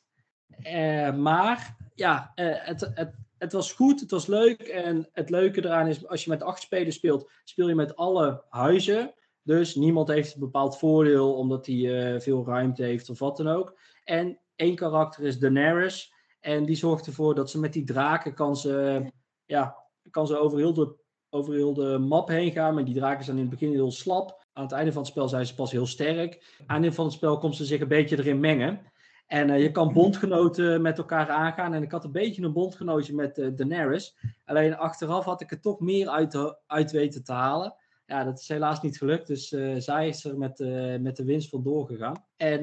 maar ja, het, het, het was goed, het was leuk. En het leuke eraan is, als je met acht spelers speelt, speel je met alle huizen. Dus niemand heeft een bepaald voordeel omdat hij uh, veel ruimte heeft of wat dan ook. En één karakter is Daenerys. En die zorgt ervoor dat ze met die draken kan ze, ja, kan ze over, heel de, over heel de map heen gaan. Maar die draken zijn in het begin heel slap. Aan het einde van het spel zijn ze pas heel sterk. Aan het einde van het spel komt ze zich een beetje erin mengen. En uh, je kan bondgenoten met elkaar aangaan. En ik had een beetje een bondgenootje met uh, Daenerys. Alleen achteraf had ik er toch meer uit, uit weten te halen ja, dat is helaas niet gelukt. Dus zij is er met, met de winst vandoor gegaan. En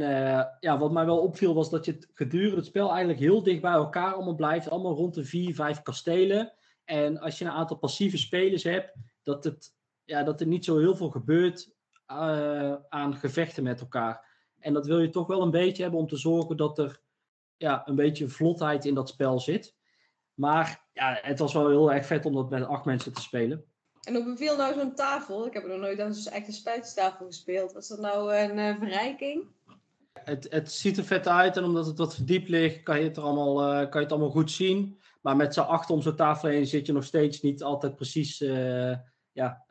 ja, wat mij wel opviel was dat je gedurende het spel eigenlijk heel dicht bij elkaar allemaal blijft. Allemaal rond de vier, vijf kastelen. En als je een aantal passieve spelers hebt, dat, het, ja, dat er niet zo heel veel gebeurt aan gevechten met elkaar. En dat wil je toch wel een beetje hebben om te zorgen dat er ja, een beetje vlotheid in dat spel zit. Maar ja, het was wel heel erg vet om dat met acht mensen te spelen. En hoe beviel nou zo'n tafel? Ik heb er nog nooit aan zo'n echte spijtstafel gespeeld. Was dat nou een uh, verrijking? Het, het ziet er vet uit en omdat het wat verdiept ligt, kan je het, er allemaal, uh, kan je het allemaal goed zien. Maar met z'n achter om zo'n tafel heen zit je nog steeds niet altijd precies uh, ja,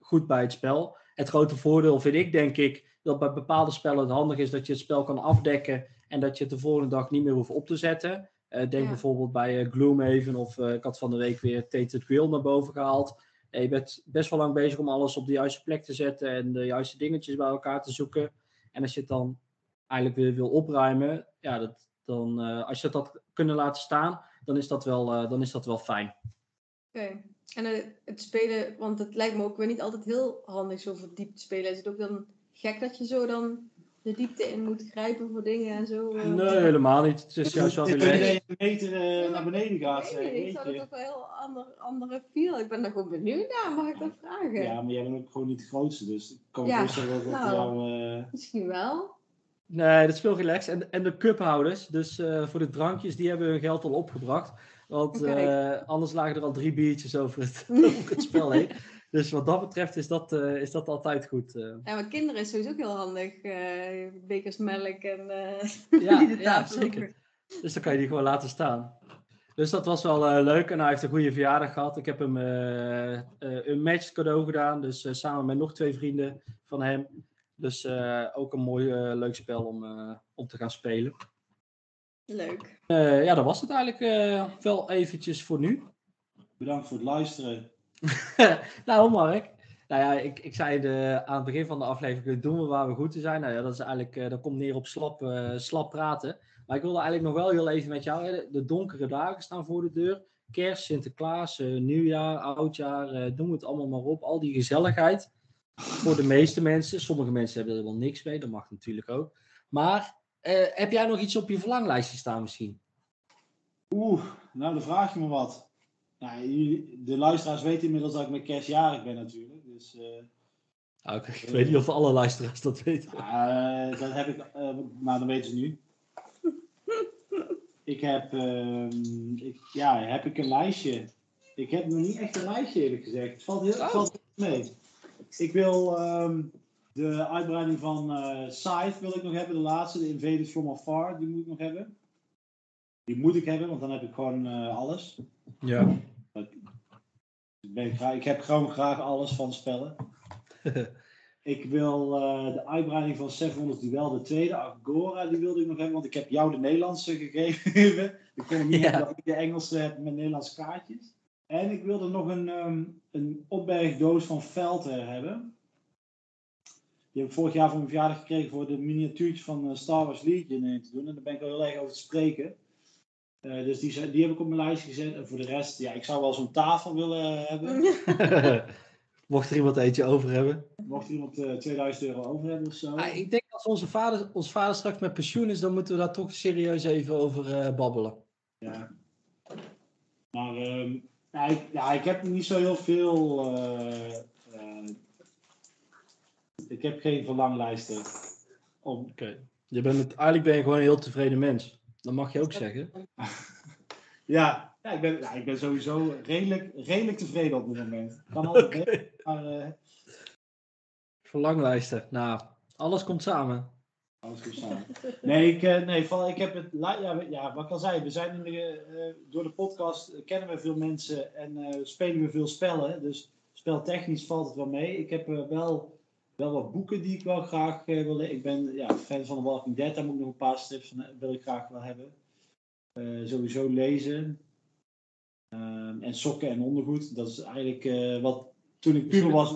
goed bij het spel. Het grote voordeel vind ik, denk ik, dat bij bepaalde spellen het handig is dat je het spel kan afdekken en dat je het de volgende dag niet meer hoeft op te zetten. denk ja. bijvoorbeeld bij Gloomhaven of ik had van de week weer Tainted Grill naar boven gehaald je bent best wel lang bezig om alles op de juiste plek te zetten en de juiste dingetjes bij elkaar te zoeken. En als je het dan eigenlijk weer wil opruimen, ja, dat, dan, als je dat kunnen laten staan, dan is dat wel, dan is dat wel fijn. Oké. En eh, het spelen, want het lijkt me ook weer niet altijd heel handig zo verdiept spelen. Is het ook dan gek dat je zo dan de diepte in moet grijpen voor dingen en zo? eh? Nee, helemaal niet. Het is juist wel relaxed. een meter eh, naar beneden gaat. Ik eh, weet niet, ik zou dat ook wel een heel ander, andere feel. Ik ben daar gewoon benieuwd naar, mag ik dat vragen? Ja, maar jij bent ook gewoon niet de grootste, dus ik kan Ja, voorstellen dat het nou. jou... eh, Misschien wel. Nee, dat is veel relaxed. En, en de cuphouders, dus eh, voor de drankjes, die hebben hun geld al opgebracht. Want eh, anders lagen er al drie biertjes over het, over het spel heen. Dus wat dat betreft is dat, eh, is dat altijd goed. eh. Ja, maar kinderen is sowieso ook heel handig. eh, bekers melk en... eh, Ja, die de ja zeker. Dus dan kan je die gewoon laten staan. Dus dat was wel eh, leuk en hij heeft een goede verjaardag gehad. Ik heb hem een match cadeau gedaan, dus eh, samen met nog twee vrienden van hem. Dus eh, ook een mooi leuk spel om, eh, om te gaan spelen. Leuk. Eh, ja, dat was het eigenlijk eh, wel eventjes voor nu. bedankt voor het luisteren. nou, Mark. Nou ja, ik, ik zei de, aan het begin van de aflevering, doen we waar we goed in zijn. Nou ja, dat is eigenlijk, eh, dat komt neer op slap, eh, slap praten. Maar ik wilde eigenlijk nog wel heel even met jou, de, donkere dagen staan voor de deur. Kerst, Sinterklaas, eh, nieuwjaar, oudjaar, eh noem het allemaal maar op. Al die gezelligheid voor de meeste mensen. Sommige mensen hebben er wel niks mee, dat mag natuurlijk ook. Maar heb jij nog iets op je verlanglijstje staan misschien? Oeh, nou dan vraag je me wat. Nou, de luisteraars weten inmiddels dat ik met kerstjarig ben natuurlijk. Dus eh, Ah, Ik weet niet of alle luisteraars dat weten. ja, eh, dat heb ik, eh, nou dan weten ze nu. Ik heb, ehm, ik, ja, heb ik een lijstje. Ik heb nog niet echt een lijstje eerlijk gezegd. Het valt heel het Oh. valt mee. Ik wil ehm, de uitbreiding van eh Scythe wil ik nog hebben, de laatste, de Invaders from Afar, die moet ik nog hebben. Die moet ik hebben, want dan heb ik gewoon eh, alles. Ja. Ik, ben graag, ik heb gewoon graag alles van spellen. ik wil eh, de uitbreiding van 700 Duel, de tweede, Agora, die wilde ik nog hebben, want ik heb jou de Nederlandse gegeven. ik kon hem niet Ja. hebben dat ik de Engelse heb met Nederlandse kaartjes. En ik wilde nog een, ehm, een opbergdoos van Velter hebben. Die heb ik vorig jaar voor mijn verjaardag gekregen voor de miniatuurtjes van eh, Star Wars Legion in te doen. En daar ben ik wel heel erg over te spreken. Eh, dus die, die heb ik op mijn lijstje gezet. En voor de rest, ja, ik zou wel zo'n tafel willen hebben. Mocht er iemand eentje over hebben. Mocht iemand eh 2000 euro over hebben of zo. Ah, ik denk als onze vader, ons vader straks met pensioen is, dan moeten we daar toch serieus even over eh, babbelen. Ja. Maar ehm, ja, ik, ja, ik heb niet zo heel veel. eh, eh, ik heb geen verlanglijsten. Om, Oké. Je bent het, eigenlijk ben je gewoon een heel tevreden mens. Dat mag je ook zeggen. ja, ja, ik ben, ja, ik ben sowieso redelijk, redelijk tevreden op dit moment. Kan altijd beter, maar eh, Verlanglijsten. Nou, alles komt samen. alles goed samen. Nee, ik, eh, nee van, ik heb het. Ja, ja, wat ik al zei, we zijn in de, eh, door de podcast kennen we veel mensen en eh, spelen we veel spellen. Dus speltechnisch valt het wel mee. Ik heb wel, wel wat boeken die ik wel graag eh, wil lezen. Ik ben ja, fan van The Walking Dead, daar moet ik nog een paar strips van eh, wil ik graag wel hebben. Eh, sowieso lezen. Ehm, en sokken en ondergoed. Dat is eigenlijk eh, wat toen ik puber was,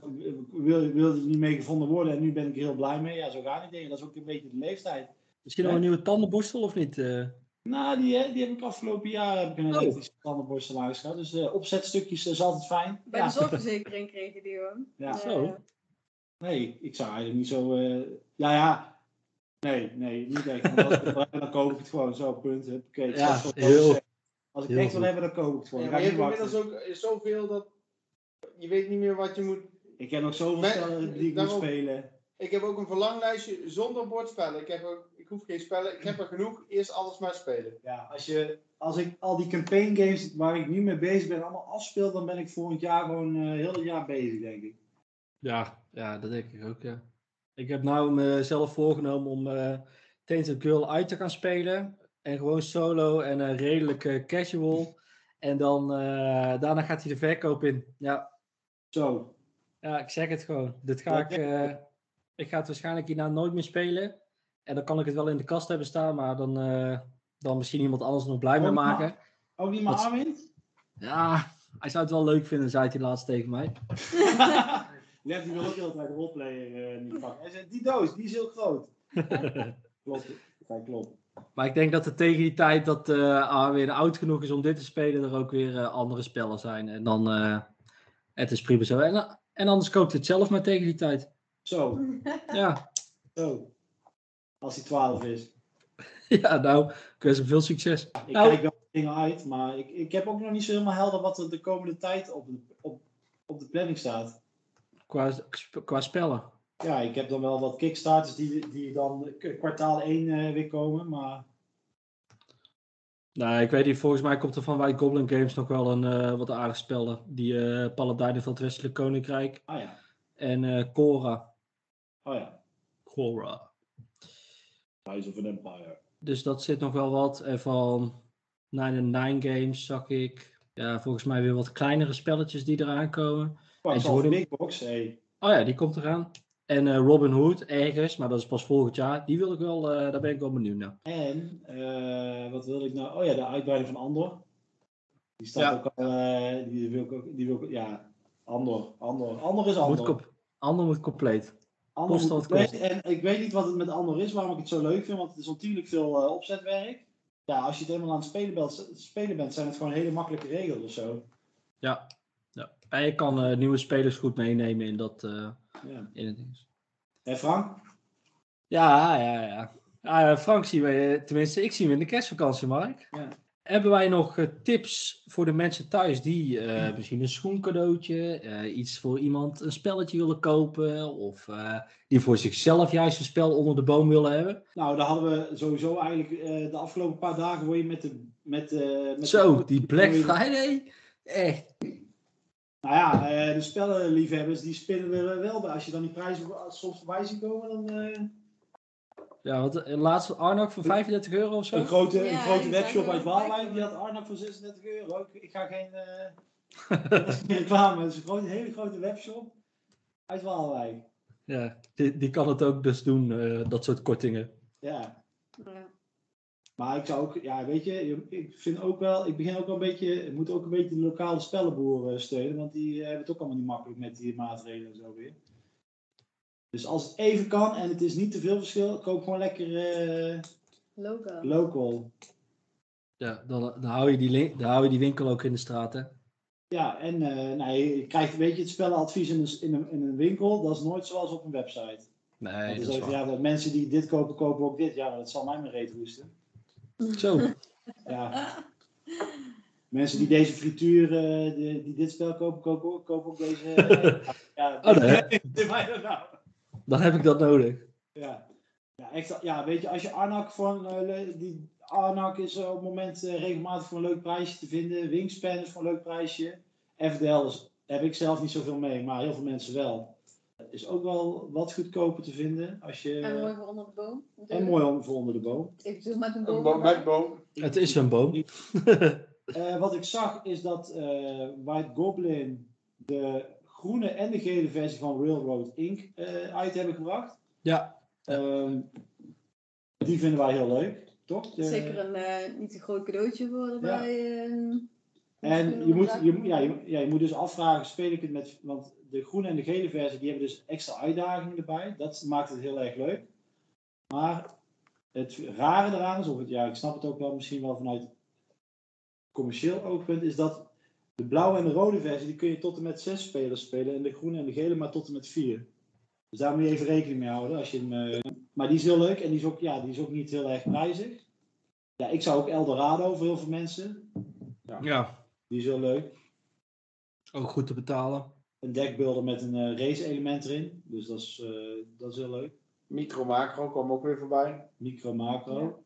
wilde, wilde ik niet mee gevonden worden. En nu ben ik er heel blij mee. Ja, zo gaan die dingen. Dat is ook een beetje de leeftijd. Misschien nog een nieuwe tandenborstel of niet? eh? Nou, die, die heb ik afgelopen jaar heb ik een Oh. elektrische tandenborstel aangeschaft. Dus eh, opzetstukjes is altijd fijn. Bij ja. de zorgverzekering kreeg je die hoor. Ja. Zo. Nee, ik zou eigenlijk niet zo... eh, ja, ja. Nee, nee, niet echt. Want als ik het wil hebben, dan koop ik het gewoon zo, punt. Ja, heel- Als ik heel echt wil hebben, dan koop ik het gewoon. Ja, maar je hebt inmiddels ook zoveel dat je weet niet meer wat je moet. Ik heb nog zoveel spellen die ik moet spelen. Ik heb ook een verlanglijstje zonder bordspellen. Ik, heb ook, ik hoef geen spellen. Ik heb er genoeg. Eerst alles maar spelen. Ja, als, je, als ik al die campaign games waar ik nu mee bezig ben allemaal afspeel, dan ben ik volgend jaar gewoon eh heel het jaar bezig, denk ik. Ja, ja, dat denk ik ook, ja. Ik heb nou mezelf voorgenomen om eh Tainted Girl uit te gaan spelen. En gewoon solo en eh, redelijk eh, casual. En dan, daarna gaat hij de verkoop in. Ja, Zo. ja, ik zeg het gewoon. Dit ga ik, ik ga het waarschijnlijk hierna nooit meer spelen. En dan kan ik het wel in de kast hebben staan, maar dan, dan misschien iemand anders nog blij mee maar- maken. Ook niet maar Armin? Ja, hij zou het wel leuk vinden, zei hij laatst tegen mij. Net die wil ook heel tijd een roleplayer eh, niet pakken. Hij zei, die doos, die is heel groot. klopt, dat klopt. Maar ik denk dat er tegen die tijd dat eh A weer oud genoeg is om dit te spelen, er ook weer eh, andere spellen zijn. En dan, eh, het is prima zo. En, en anders koopt het zelf maar tegen die tijd. Zo, Ja, zo. Als hij 12 is. ja nou, ik wens hem veel succes. Ik Nou. kijk wel dingen uit, maar ik, ik heb ook nog niet zo helemaal helder wat er de komende tijd op op, op de planning staat. Qua, qua spellen. Ja, ik heb dan wel wat kickstarters die, die dan kwartaal 1 eh, weer komen, maar Nou, ik weet niet, volgens mij komt er van White Goblin Games nog wel een eh, wat aardig spellen. Die eh Paladijnen van het Westelijk Koninkrijk ah ja, en Cora. oh ja, Cora. Rise of an Empire. Dus dat zit nog wel wat. En van Nine Nine Games zag ik ja, volgens mij weer wat kleinere spelletjes die eraan komen. Oh, En ze worden- Big Box, hey. Oh ja, die komt eraan. En eh, Robin Hood ergens, maar dat is pas volgend jaar. Die wil ik wel, eh, daar ben ik wel benieuwd naar. En, eh, wat wil ik nou? Oh ja, de uitbreiding van Andor. Die staat Ja. ook al, eh, die wil ik ook, die wil ik, ja, Andor, Andor. Andor is Moet Andor. Ander moet compleet. Andor moet compleet. En ik weet niet wat het met Andor is, waarom ik het zo leuk vind, want het is natuurlijk veel eh, opzetwerk. Ja, als je het helemaal aan het spelen bent, spelen bent, zijn het gewoon hele makkelijke regels of zo. Ja. Ja. En je kan eh, nieuwe spelers goed meenemen in dat eh, Ja. in het ding. En Frank? Ja, ja, ja. Ah, Frank zien we, tenminste, ik zie hem in de kerstvakantie, Mark. Ja. Hebben wij nog eh, tips voor de mensen thuis die eh, misschien een schoencadeautje, eh, iets voor iemand, een spelletje willen kopen, of eh, die voor zichzelf juist een spel onder de boom willen hebben? Nou, daar hadden we sowieso eigenlijk eh, de afgelopen paar dagen word je met de... Met, eh, met Zo, de, die Black Friday, echt. Nou ja, eh, de spellenliefhebbers die spinnen er wel bij. Als je dan die prijzen soms voorbij ziet komen, dan... eh, Ja, want uh, laatst Arnak voor 35 euro of zo. Een grote, Ja, een grote webshop uit Waalwijk, die had Arnak voor 36 euro. Ik, ik ga geen, eh, dat is geen reclame, het is een grote, hele grote webshop uit Waalwijk. Ja, die, die kan het ook dus doen, eh, dat soort kortingen. Ja, Ja. Maar ik zou ook, ja weet je, ik vind ook wel, ik begin ook wel een beetje, je moet ook een beetje de lokale spellenboeren steunen, want die eh, hebben het ook allemaal niet makkelijk met die maatregelen en zo weer. Dus als het even kan en het is niet te veel verschil, koop gewoon lekker eh, Logo. local. Ja, dan, dan, hou je die, dan hou je die winkel ook in de straat, hè? Ja, en eh, nou, je krijgt, weet je, het spellenadvies in een, in, een, in een winkel, dat is nooit zoals op een website. Nee, dat is waar. ja, dat mensen die dit kopen, kopen ook dit. Ja, maar dat zal mij maar reet roesten. Zo, Ja. mensen die deze frituur, eh, die, die dit spel kopen, kopen, ook- kopen ook deze. eh, ja, Oh, nee. dan nou. dan heb ik dat nodig. Ja. Ja, echt, ja, weet je, als je Arnak een, eh, die Arnak is op het moment regelmatig voor een leuk prijsje te vinden. Wingspan is voor een leuk prijsje. FDL is, heb ik zelf niet zoveel mee, maar heel veel mensen wel. Is ook wel wat goedkoper te vinden. Als je, En mooi voor onder de boom. en mooi om- voor onder de boom. Eventueel met een Een boom. met boom. Het is een boom. Eh, wat ik zag is dat eh, White Goblin de groene en de gele versie van Railroad Inc. eh, uit hebben gebracht. Ja, Ehm, die vinden wij heel leuk, toch? De- Zeker een eh, niet te groot cadeautje voor erbij. eh, En je moet, je, ja, je, ja, je moet dus afvragen, speel ik het met... Want de groene en de gele versie, die hebben dus extra uitdagingen erbij. Dat maakt het heel erg leuk. Maar het rare eraan is, of het, ja, ik snap het ook wel misschien wel vanuit commercieel oogpunt, is dat de blauwe en de rode versie, die kun je tot en met zes spelers spelen. En de groene en de gele maar tot en met vier. Dus daar moet je even rekening mee houden. Als je hem, eh, maar die is heel leuk en die is, ook, ja, die is ook niet heel erg prijzig. Ja, ik zou ook Eldorado voor heel veel mensen. ja. Die is heel leuk. Ook goed te betalen. Een deckbuilder met een eh, race element erin. Dus dat is, eh, dat is heel leuk. Micro macro kwam ook weer voorbij. Micro macro.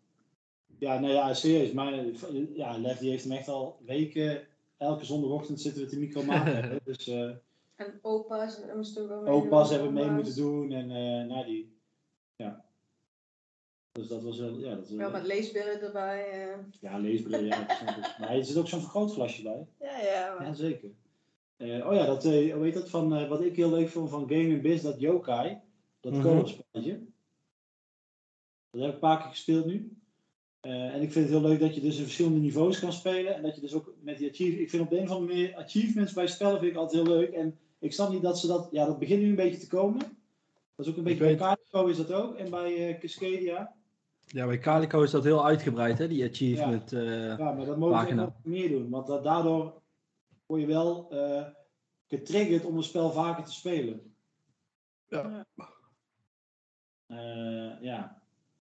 Ja, nou ja, serieus. Maar eh, ja, Lef die heeft hem echt al weken. Elke zondagochtend zitten we te micro macro. dus eh En opa's en moesten ook wel mee opa's hebben mee moeten doen. En eh nou die. Ja. Dus dat was wel. Ja, dat, Ja, met leesbrillen erbij. eh. ja leesbril. Ja. Maar er zit ook zo'n vergrootglasje bij. Ja, ja. Maar... Ja, zeker. Eh, oh ja, dat, eh, hoe heet dat van, eh, wat ik heel leuk vond van Game Biz, dat Yokai, dat co-op spelletje. Dat heb ik een paar keer gespeeld nu. Eh, en ik vind het heel leuk dat je dus in verschillende niveaus kan spelen. En dat je dus ook met die achievements, ik vind op de een of andere manier achievements bij spellen vind ik altijd heel leuk. En ik snap niet dat ze dat, ja dat begint nu een beetje te komen. Dat is ook een beetje weet- bij Carnico is dat ook. En bij eh, Cascadia. Ja, bij Calico is dat heel uitgebreid, hè, die achievement. eh. Ja, maar dat mogen we ook meer doen. Want da- daardoor word je wel eh, getriggerd om een spel vaker te spelen. Ja. Eh, ja.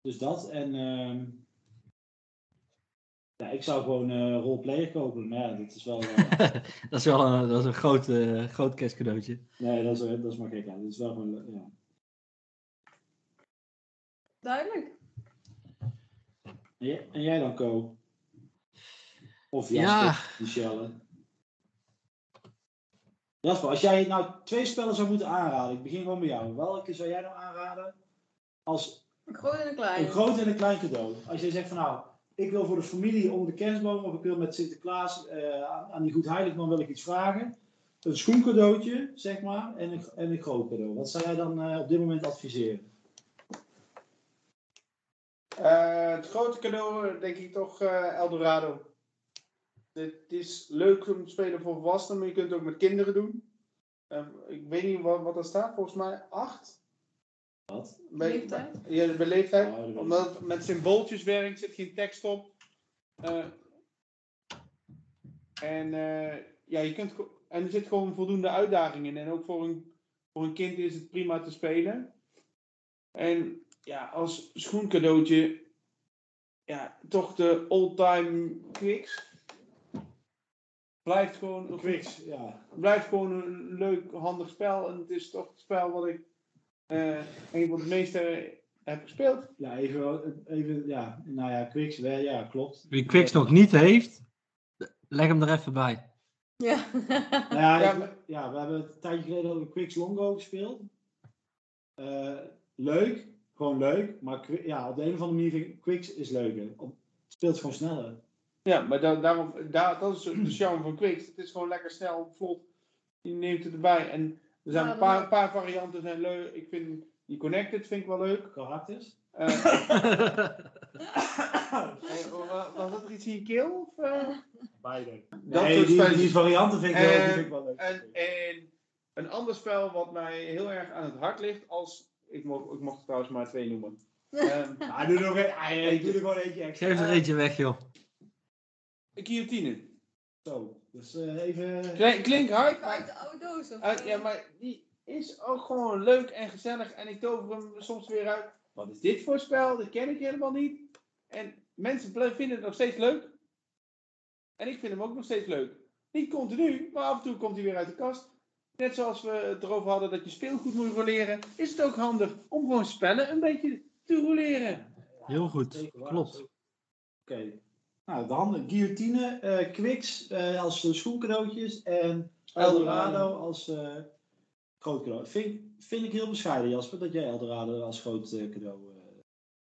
Dus dat. En ehm, ja, ik zou gewoon eh roleplayer kopen. Maar ja, dat is wel... dat is wel een, dat is een groot, groot kerstcadeautje. nee, dat is, dat is maar gek. Ja. Dat is wel gewoon... Ja. Duidelijk. En, jij, dan, Co? Of Ja. Jasper, Michelle? Jasper, als jij nou twee spellen zou moeten aanraden, ik begin gewoon bij jou. Welke zou jij nou aanraden als Een groot en een klein. een groot en een klein cadeau? Als jij zegt van nou, ik wil voor de familie onder de kerstboom, of ik wil met Sinterklaas eh, aan, aan die goed heiligman wil ik iets vragen. Een schoencadeautje, zeg maar, en een, en een groot cadeau. Wat zou jij dan eh, op dit moment adviseren? Eh, het grote cadeau, denk ik toch eh, Eldorado. Het is leuk om te spelen voor volwassenen, maar je kunt het ook met kinderen doen. Eh, ik weet niet wat, wat er staat, volgens mij acht. Wat? Bij, Leeftijd? Ja, bij leeftijd. Oh, Omdat het met symbooltjes werkt, zit geen tekst op. Eh, en eh, ja, je kunt, en er zit gewoon voldoende uitdaging in. En ook voor een, voor een kind is het prima te spelen. En ja, als schoencadeautje, ja, toch de all-time Quicks. Blijft gewoon, een Quicks, ja. blijft gewoon een leuk, handig spel. En het is toch het spel wat ik eh, een van de meeste heb gespeeld. Ja, even, even, ja, nou ja, Quicks, wel, ja, klopt. Wie Quicks nog niet heeft, leg hem er even bij. Ja. Nou ja, Ja, ik- maar- ja, we hebben een tijdje geleden ook Quicks Longo gespeeld. Eh, leuk, gewoon leuk, maar ja, op de een of andere manier vind ik Quicks is leuker. Op, het speelt gewoon sneller. Ja, maar da daarom, daar, dat is de charme van Quicks. Het is gewoon lekker snel, vlot. Je neemt het erbij. En er zijn Ja, een paar, paar varianten zijn leuk. Ik vind die Connected vind ik wel leuk. Karakters? Eh, eh, wa- was dat er iets in je keel? Of, eh? Beide. Dat nee, die, die varianten vind ik, wel, die vind ik wel leuk. En, en een ander spel wat mij heel erg aan het hart ligt, als ik mocht, ik mocht er trouwens maar twee noemen. Ehm Ah, doe er nog een, ah, ik doe er gewoon eentje extra. Geef er eentje weg, joh. guillotine. Zo, dus eh, even... Klink, klinkt hard, Uit de oude doos. Of, uit- ja, maar die is ook gewoon leuk en gezellig. En ik tover hem soms weer uit. Wat is dit voor spel? Dat ken ik helemaal niet. En mensen vinden het nog steeds leuk. En ik vind hem ook nog steeds leuk. Niet continu, maar af en toe komt hij weer uit de kast. Net zoals we het erover hadden dat je speelgoed moet roleren, is het ook handig om gewoon spellen een beetje te roleren. Heel goed, klopt. Oké. Nou, dan guillotine, eh Quicks eh, als eh, schoencadeautjes en Eldorado als eh, groot cadeau. Vind, vind ik heel bescheiden, Jasper, dat jij Eldorado als groot eh, cadeau... eh,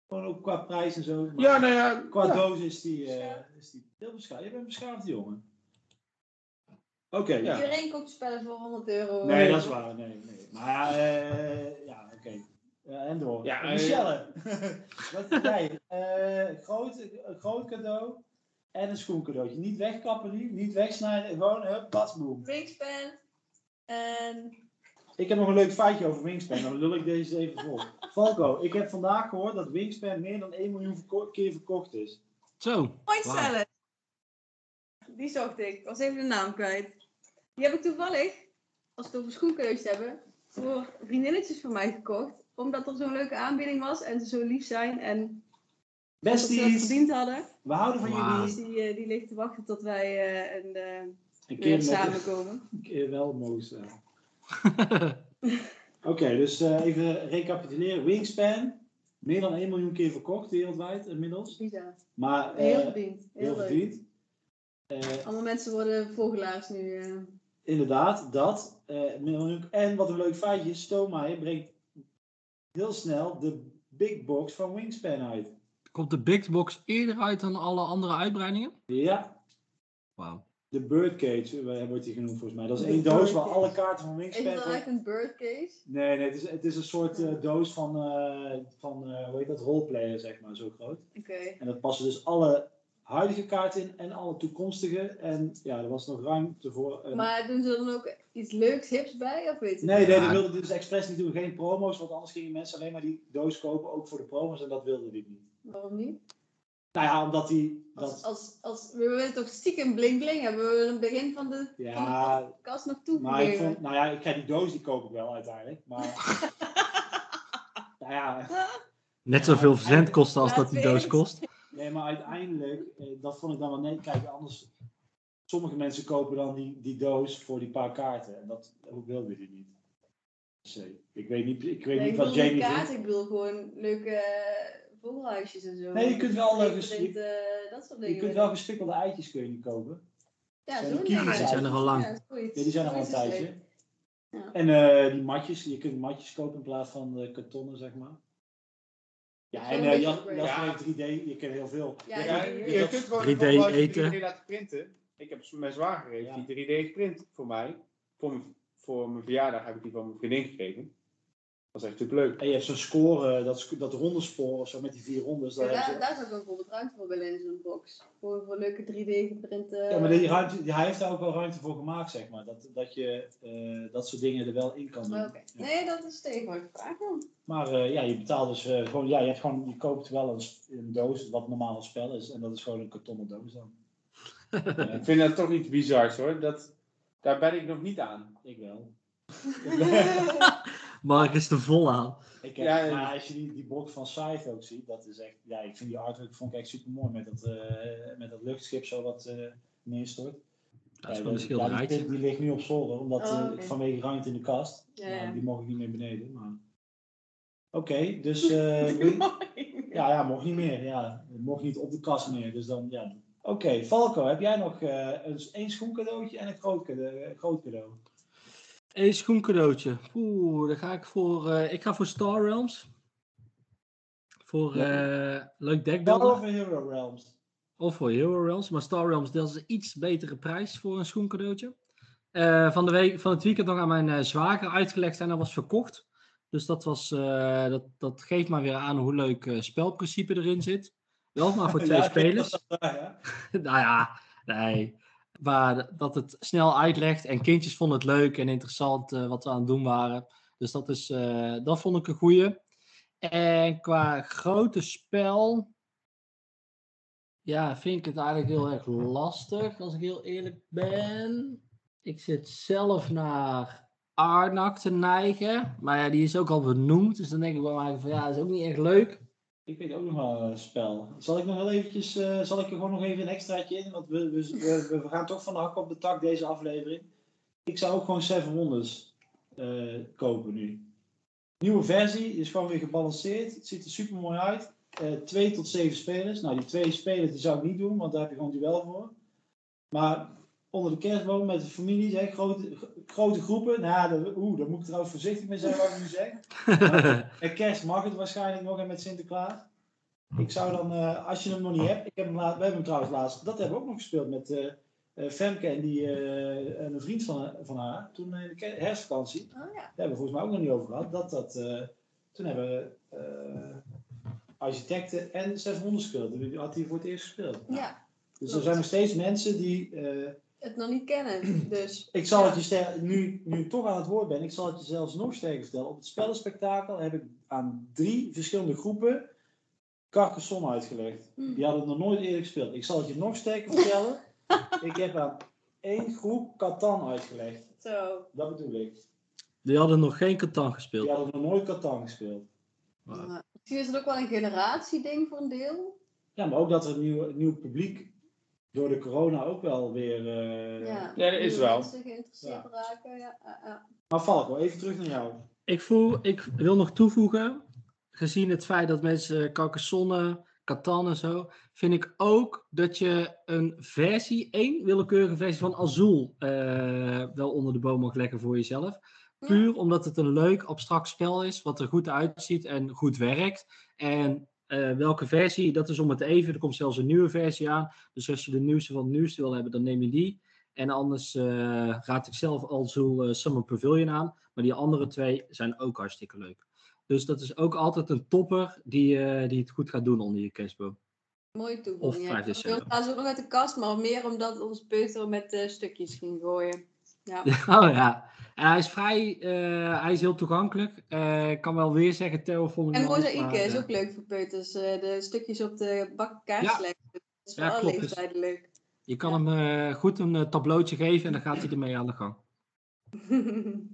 gewoon ook qua prijs en zo. maar Ja, nou ja. Qua ja. doos is die, eh, is die heel bescheiden. Je bent een beschaafde jongen. Oké. Ja. Iedereen koopt spellen voor 100 euro. Nee, dat is waar. Nee, nee. Maar eh, ja, oké. Ja, en door. Ja, Ja, eh, Michelle. Wat vind jij? Eh, groot, een groot cadeau en een schoencadeautje. Niet wegkappen nu, niet wegsnijden. Gewoon, hup, boom. Wingspan. En Ik heb nog een leuk feitje over Wingspan. Dan lul ik deze even voor. Falco, ik heb vandaag gehoord dat Wingspan meer dan 1 miljoen verko- keer verkocht is. Zo. Wauw. Salad. Die zocht ik. Ik was even de naam kwijt. Die heb ik toevallig, als we het over schoenkeus hebben, voor vriendinnetjes van mij gekocht. Omdat er zo'n leuke aanbieding was en ze zo lief zijn en ze dat Besties, verdiend hadden. we houden van Wauw. Dus jullie. die, eh, die ligt te wachten tot wij eh, een, eh, Een keer, samenkomen. een keer wel zijn. Oké, dus even recapituleren. Wingspan, meer dan 1 miljoen keer verkocht wereldwijd inmiddels. Bizar. Maar Heel verdiend. Heel, verdiend. Allemaal mensen worden vogelaars nu. Inderdaad, dat. eh, en wat een leuk feitje is, Stoomaier brengt heel snel de big box van Wingspan uit. Komt de Big Box eerder uit dan alle andere uitbreidingen? Ja, Wauw. de Birdcage eh, wordt die genoemd volgens mij. Dat is één doos waar Birdcage. alle kaarten van Is Wingspan... het dan voor- echt een birdcase? Nee, nee, het is, het is een soort eh, doos van, eh, van eh, hoe heet dat, roleplayer, zeg maar, zo groot. Oké. En dat passen dus alle huidige kaarten in en alle toekomstige. En ja, er was nog ruimte voor. een- Maar doen ze er dan ook iets leuks, hips bij? Of weet je Nee, nee, dat wilde die dus expres niet doen. Geen promo's, want anders gingen mensen alleen maar die doos kopen, ook voor de promo's. En dat wilde die niet. Waarom niet? Nou ja, omdat die... Dat, als, als, we willen toch stiekem bling bling hebben we in het begin van de, van de ja, podcast nog maar ik vond... Nou ja, ik ga die doos, die koop ik wel uiteindelijk. Maar... nou ja, Net zoveel verzendkosten als dat die doos kost. Nee, maar uiteindelijk... eh, dat vond ik dan wel... Nee, kijk, anders... Sommige mensen kopen dan die, die doos voor die paar kaarten. En dat hoe wilde die niet. Dus, eh, ik weet niet, ik weet Nee, niet ik wat Jamie kaart, vindt. ik bedoel gewoon leuke eh, vogelhuisjes en zo. Nee, je kunt wel, Print, eh, dat soort dingen. Je kunt wel gespikkelde eitjes kun je niet kopen. Ja, zijn zo'n die zijn er al lang. Ja, zoiets. Ja, die zijn er al een tijdje. Ja. En eh, die matjes, je kunt matjes kopen in plaats van de kartonnen, zeg maar. Ja, Dat en is uh, Jas, Ja. spreekt 3D, je kent heel veel. Ja, Je Ja, kunt- die- je, je je kunt- kunt gewoon 3D een fotootje eten. 3D laten printen. Ik heb mijn zwager heeft Ja. die 3D geprint voor mij. Voor mijn, voor mijn verjaardag heb ik die van mijn vriendin gekregen. Dat was echt super leuk. En je hebt zo'n score, dat, sc- dat ronde spoor of zo met die vier rondes. Ja, Daar daar, daar zou ik ook bijvoorbeeld ruimte voor willen in zo'n box. Voor, voor leuke 3D geprinte... ja, maar die ruimte, die, hij heeft daar ook wel ruimte voor gemaakt, zeg maar. Dat, dat je eh, dat soort dingen er wel in kan doen. Oké. Ja. Nee, dat is tegen wat ik vraag dan. Maar eh, ja, je betaalt dus eh, gewoon, ja, je, hebt gewoon, je koopt wel een, doos, wat normaal een spel is. En dat is gewoon een kartonnen doos dan. Ja, Ik vind dat toch iets bizars hoor. Dat, daar ben ik nog niet aan. ik wel. Mark is er vol aan. Ik heb, Ja, ja. maar als je die, die box van Scythe ook ziet, dat is echt, ja, ik vind die artwork vond ik echt super mooi met dat, eh, met dat luchtschip zo wat eh, neerstort. Dat is gewoon een die- schilderijtje. die, die ligt nu op zolder, omdat Oh, vanwege ruimte in de kast. Ja, Nou, ja. die mocht ik niet meer beneden. Maar... Oké, dus eh, ja, ja, mocht niet meer. Ja, mocht niet op de kast meer. Dus dan, ja. Oké, Falco, heb jij nog eh, een, één schoencadeautje en een groot cadeau? een groot cadeau? Eén schoencadeautje. Oeh, dan ga ik voor... eh, ik ga voor Star Realms. Voor eh leuk Bel dekbeelden. over Hero Realms. Of voor Hero Realms. Maar Star Realms dat is een iets betere prijs voor een schoencadeautje. Eh, van, de week, van het weekend nog aan mijn eh, zwager uitgelegd en dat was verkocht. Dus dat, was, eh, dat, dat geeft maar weer aan hoe leuk eh, spelprincipe erin zit. Wel maar voor twee Ja, spelers. dat ja. nou ja, nee. Maar dat het snel uitlegt en kindjes vonden het leuk en interessant eh, wat we aan het doen waren. Dus dat, is, dat vond ik een goeie. En qua grote spel, ja, vind ik het eigenlijk heel erg lastig, als ik heel eerlijk ben. Ik zit zelf naar Arnak te neigen, maar ja, die is ook al benoemd. Dus dan denk ik wel eigenlijk van ja, dat is ook niet echt leuk. Ik weet ook nog wel een spel. Zal ik nog wel eventjes, eh, zal ik er gewoon nog even een extraatje in? Want we, we, we, we gaan toch van de hak op de tak deze aflevering. Ik zou ook gewoon Seven Wonders eh, kopen nu. Nieuwe versie, is gewoon weer gebalanceerd. Het ziet er super mooi uit. Eh twee tot zeven spelers. Nou, die twee spelers die zou ik niet doen, want daar heb je gewoon duel voor. Maar onder de kerstboom met de families, hè, grote, grote groepen. Nou, oeh, daar moet ik trouwens voorzichtig mee zijn wat ik nu zeg. Met kerst mag het waarschijnlijk nog en met Sinterklaas. Ik zou dan, eh, als je hem nog niet hebt, ik heb hem laat, we hebben hem trouwens laatst, dat hebben we ook nog gespeeld met eh, eh, Femke en, die, eh, en een vriend van, van haar, toen in de herfstvakantie. Oh ja. Daar hebben we volgens mij ook nog niet over gehad. Dat, dat, eh, toen hebben we eh, architecten en 700 gespeeld. Die had hij voor het eerst gespeeld. ja, Dus er zijn nog steeds mensen die... het nog niet kennen. Dus ik zal Ja. het je nu, nu ik toch aan het woord ben, ik zal het je zelfs nog sterker vertellen. Op het spellenspectakel heb ik aan drie verschillende groepen Carcassonne uitgelegd. Hm. Die hadden het nog nooit eerder gespeeld. Ik zal het je nog sterker vertellen. ik heb aan één groep Catan uitgelegd. zo. Dat bedoel ik. Die hadden nog geen Catan gespeeld. Die hadden nog nooit Catan gespeeld. Misschien is het ook wel een generatieding voor een deel. Ja, maar ook dat er een nieuw, nieuw publiek door de corona ook wel weer... eh, ja, Ja, dat is wel. mensen geïnteresseerd Ja. raken. Ja, ja, ja. Maar Falco, even terug naar jou. Ik, voel, ik wil nog toevoegen, gezien het feit dat mensen Carcassonne, Catan en zo, vind ik ook dat je een versie, één willekeurige versie van Azul eh, wel onder de boom mag leggen voor jezelf. Puur omdat het een leuk abstract spel is, wat er goed uitziet en goed werkt. En eh, welke versie, dat is om het even. Er komt zelfs een nieuwe versie aan. Dus als je de nieuwste van het nieuwste wil hebben, dan neem je die. En anders eh, raad ik zelf Azul eh, Summer Pavilion aan. Maar die andere twee zijn ook hartstikke leuk. Dus dat is ook altijd een topper die, die het goed gaat doen onder je kerstboom. Mooie Of toevoeging. 5 ja. We gaan ook nog uit de kast, maar meer omdat ons peuter met stukjes ging gooien. Ja. Oh ja. En hij is vrij, eh, hij is heel toegankelijk. Eh, ik kan wel weer zeggen, Theo vond En maar, is eh, ook leuk voor peuters. de stukjes op de bak kaas Ja. Dat is Ja, alle klopt. leeftijden leuk. Je kan hem goed een tableautje geven en dan gaat hij ermee aan de gang.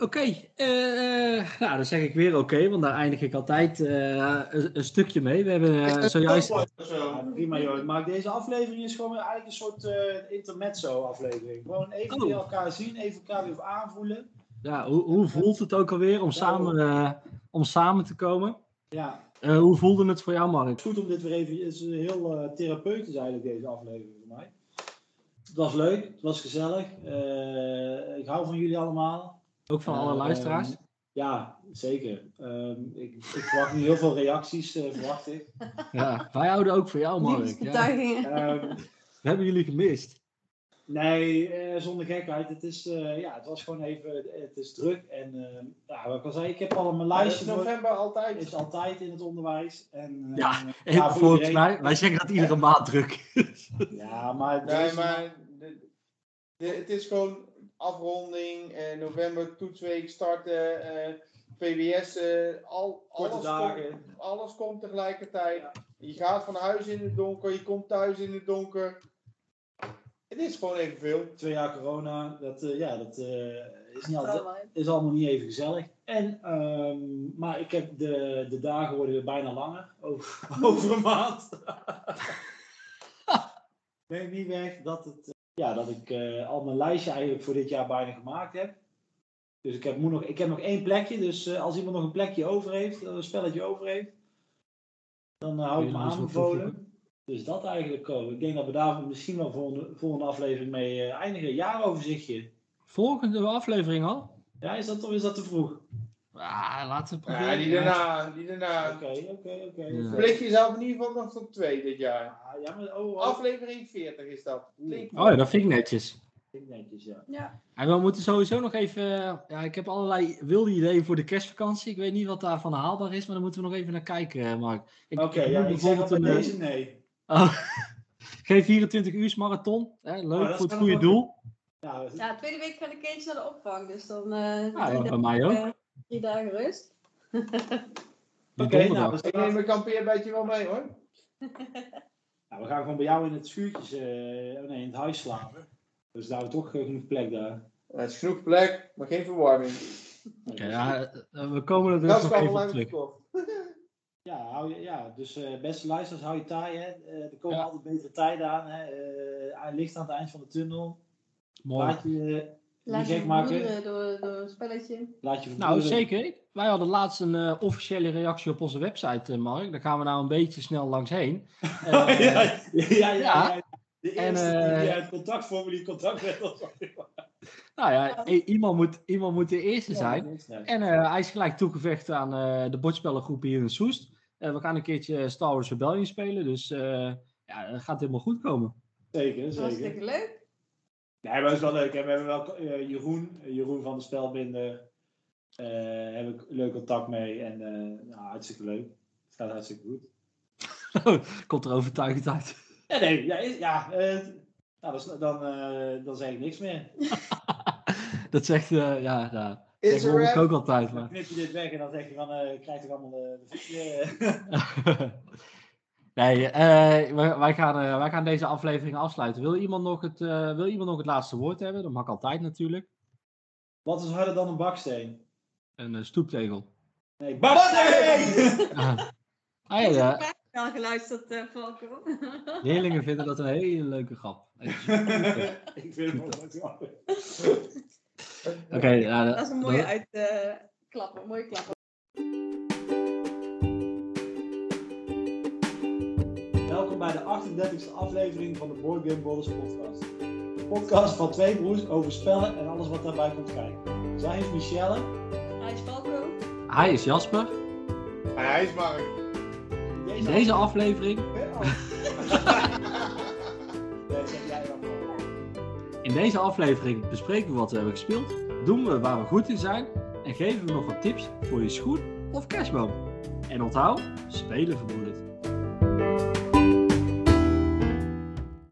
Oké, eh, eh, nou dan zeg ik weer oké, want daar eindig ik altijd eh, een, een stukje mee. We hebben zojuist... Ja, prima joh. Maar deze aflevering is gewoon eigenlijk een soort eh, intermezzo aflevering. Gewoon even Oh. elkaar zien, even elkaar weer aanvoelen. Ja, hoe, hoe voelt het ook alweer om samen, om samen te komen? Ja, hoe voelde het voor jou, Mark? het is goed om dit weer even, het is heel therapeutisch eigenlijk deze aflevering voor mij. Het was leuk, het was gezellig. Ik hou van jullie allemaal. Ook van alle Eh, luisteraars? Ja, zeker. Ehm, ik, ik verwacht nu heel veel reacties, eh, verwacht ik. Ja, wij houden ook van jou, Mark. Ja. Ehm, We hebben jullie gemist. Nee, eh, zonder gekheid. Het, is, eh, ja, het was gewoon even, het is druk. En uh, ja, wat ik al zei, ik heb al mijn Maar dat lijstje. is voor- november altijd. is altijd in het onderwijs. En, eh, Ja, ja, voor volgens iedereen. mij, wij zeggen dat iedere maand druk is. Ja, maar, Nee, maar de- de- het is gewoon afronding, eh, november, toetsweek starten, eh, PBS, eh, al, korte alles, dagen. Komt, alles komt tegelijkertijd. Je gaat van huis in het donker, je komt thuis in het donker. Het is gewoon evenveel. Twee jaar corona, dat, eh, ja, dat eh, is, niet altijd, is allemaal niet even gezellig. En, ehm, maar ik heb de, de dagen worden weer bijna langer, over, over een maand. Neem niet weg dat, het, ja, dat ik eh, al mijn lijstje eigenlijk voor dit jaar bijna gemaakt heb. Dus ik heb, moet nog, ik heb nog één plekje, dus eh, als iemand nog een plekje over heeft, eh, een spelletje over heeft, dan hou ik me aanbevolen. Dus dat eigenlijk. Ko. Ik denk dat we daar misschien wel volgende, volgende aflevering mee eindigen. Jaaroverzichtje. Volgende aflevering al? Ja, is dat of is dat te vroeg? Ah, laten we Ja, proberen. die daarna, die daarna. Oké, oké, oké. Ja. Blik jezelf in ieder geval nog tot twee dit jaar. Ah, ja, maar oh, oh. Aflevering 40 is dat. Oh ja, dat vind ik netjes. Ik netjes, ja. Ja. En we moeten sowieso nog even... Ja, ik heb allerlei wilde ideeën voor de kerstvakantie. Ik weet niet wat daarvan haalbaar is, maar daar moeten we nog even naar kijken, eh, Mark. Oké, ik ja, noem ik zeg al bij een... eh, deze nee. Oh, geen 24 uur marathon. Hè, leuk Oh, dat voor het goede doel. Ja, ja, tweede week ga ik eens naar de opvang. Dus dan eh Ja, bij mij ook. Drie dagen rust. Oké, donderdag. nou, dus Ik neem mijn kampeerbedje wel mee hoor. nou, we gaan gewoon bij jou in het schuurtje, eh, oh nee, in het huis slapen. Dus daar hebben we toch eh, genoeg plek daar. Het is genoeg plek, maar geen verwarming. Oké, ja, eh, we komen er dus Dat is nog wel even op terug. Ja, hou je, ja, dus eh, beste luisteraars, hou je taai. Hè. Eh, er komen Ja. altijd betere tijden aan. Hè. Eh, hij ligt aan het eind van de tunnel. Mooi. Laat je je maken. door, door een spelletje. Laat je Nou, zeker. Wij hadden laatst een eh, officiële reactie op onze website, eh, Mark. Daar gaan we nou een beetje snel langs heen. Eh, ja, ja, ja, ja, Ja. ja. De eerste eh, die uit contactformulier contact met ons Nou ja, iemand moet, iemand moet de eerste zijn. Ja, En eh, hij is gelijk toegevecht aan eh, de bordspellengroep hier in Soest. Eh, we gaan een keertje Star Wars Rebellion spelen, dus eh, ja, dat gaat helemaal goed komen. Zeker, zeker. Hartstikke leuk. Nee, maar dat is wel leuk. hè. We hebben wel eh, Jeroen, eh, Jeroen van de Spelbinder. eh heb ik leuk contact mee. En eh nou, hartstikke leuk. Het gaat hartstikke goed. Komt er overtuigend uit. Ja, nee, ja, ja eh, nou, dan, is- dan, eh, dan zeg ik niks meer. dat zegt, eh, ja, ja. Is Dat hoor ik ook altijd. Dan Maar... knip je dit weg en dan zeg je van, eh krijg toch allemaal de, de nee, eh, wij, wij, gaan, eh, wij gaan deze aflevering afsluiten. Wil iemand, nog het, eh, wil iemand nog het laatste woord hebben? Dat mag altijd natuurlijk. Wat is harder dan een baksteen? Een stoeptegel. Nee, baksteen! Ah, ja, ja. Ik heb al geluisterd, eh Falco. Leerlingen vinden dat een hele leuke grap. Oké, ik vind het wel leuk. ja, Dat is een mooie uitklappen. mooie klappen. 38e aflevering van de Board Game Ballers podcast. De podcast van twee broers over spellen en alles wat daarbij komt kijken. Zij is Michelle. Hij is Falco. Hij is Jasper. En hij is Mark. In deze aflevering. Nee, zeg jij dan maar. in deze aflevering bespreken we wat we hebben gespeeld, doen we waar we goed in zijn en geven we nog wat tips voor je schoen of kerstboom. En onthoud, spelen verbroedert.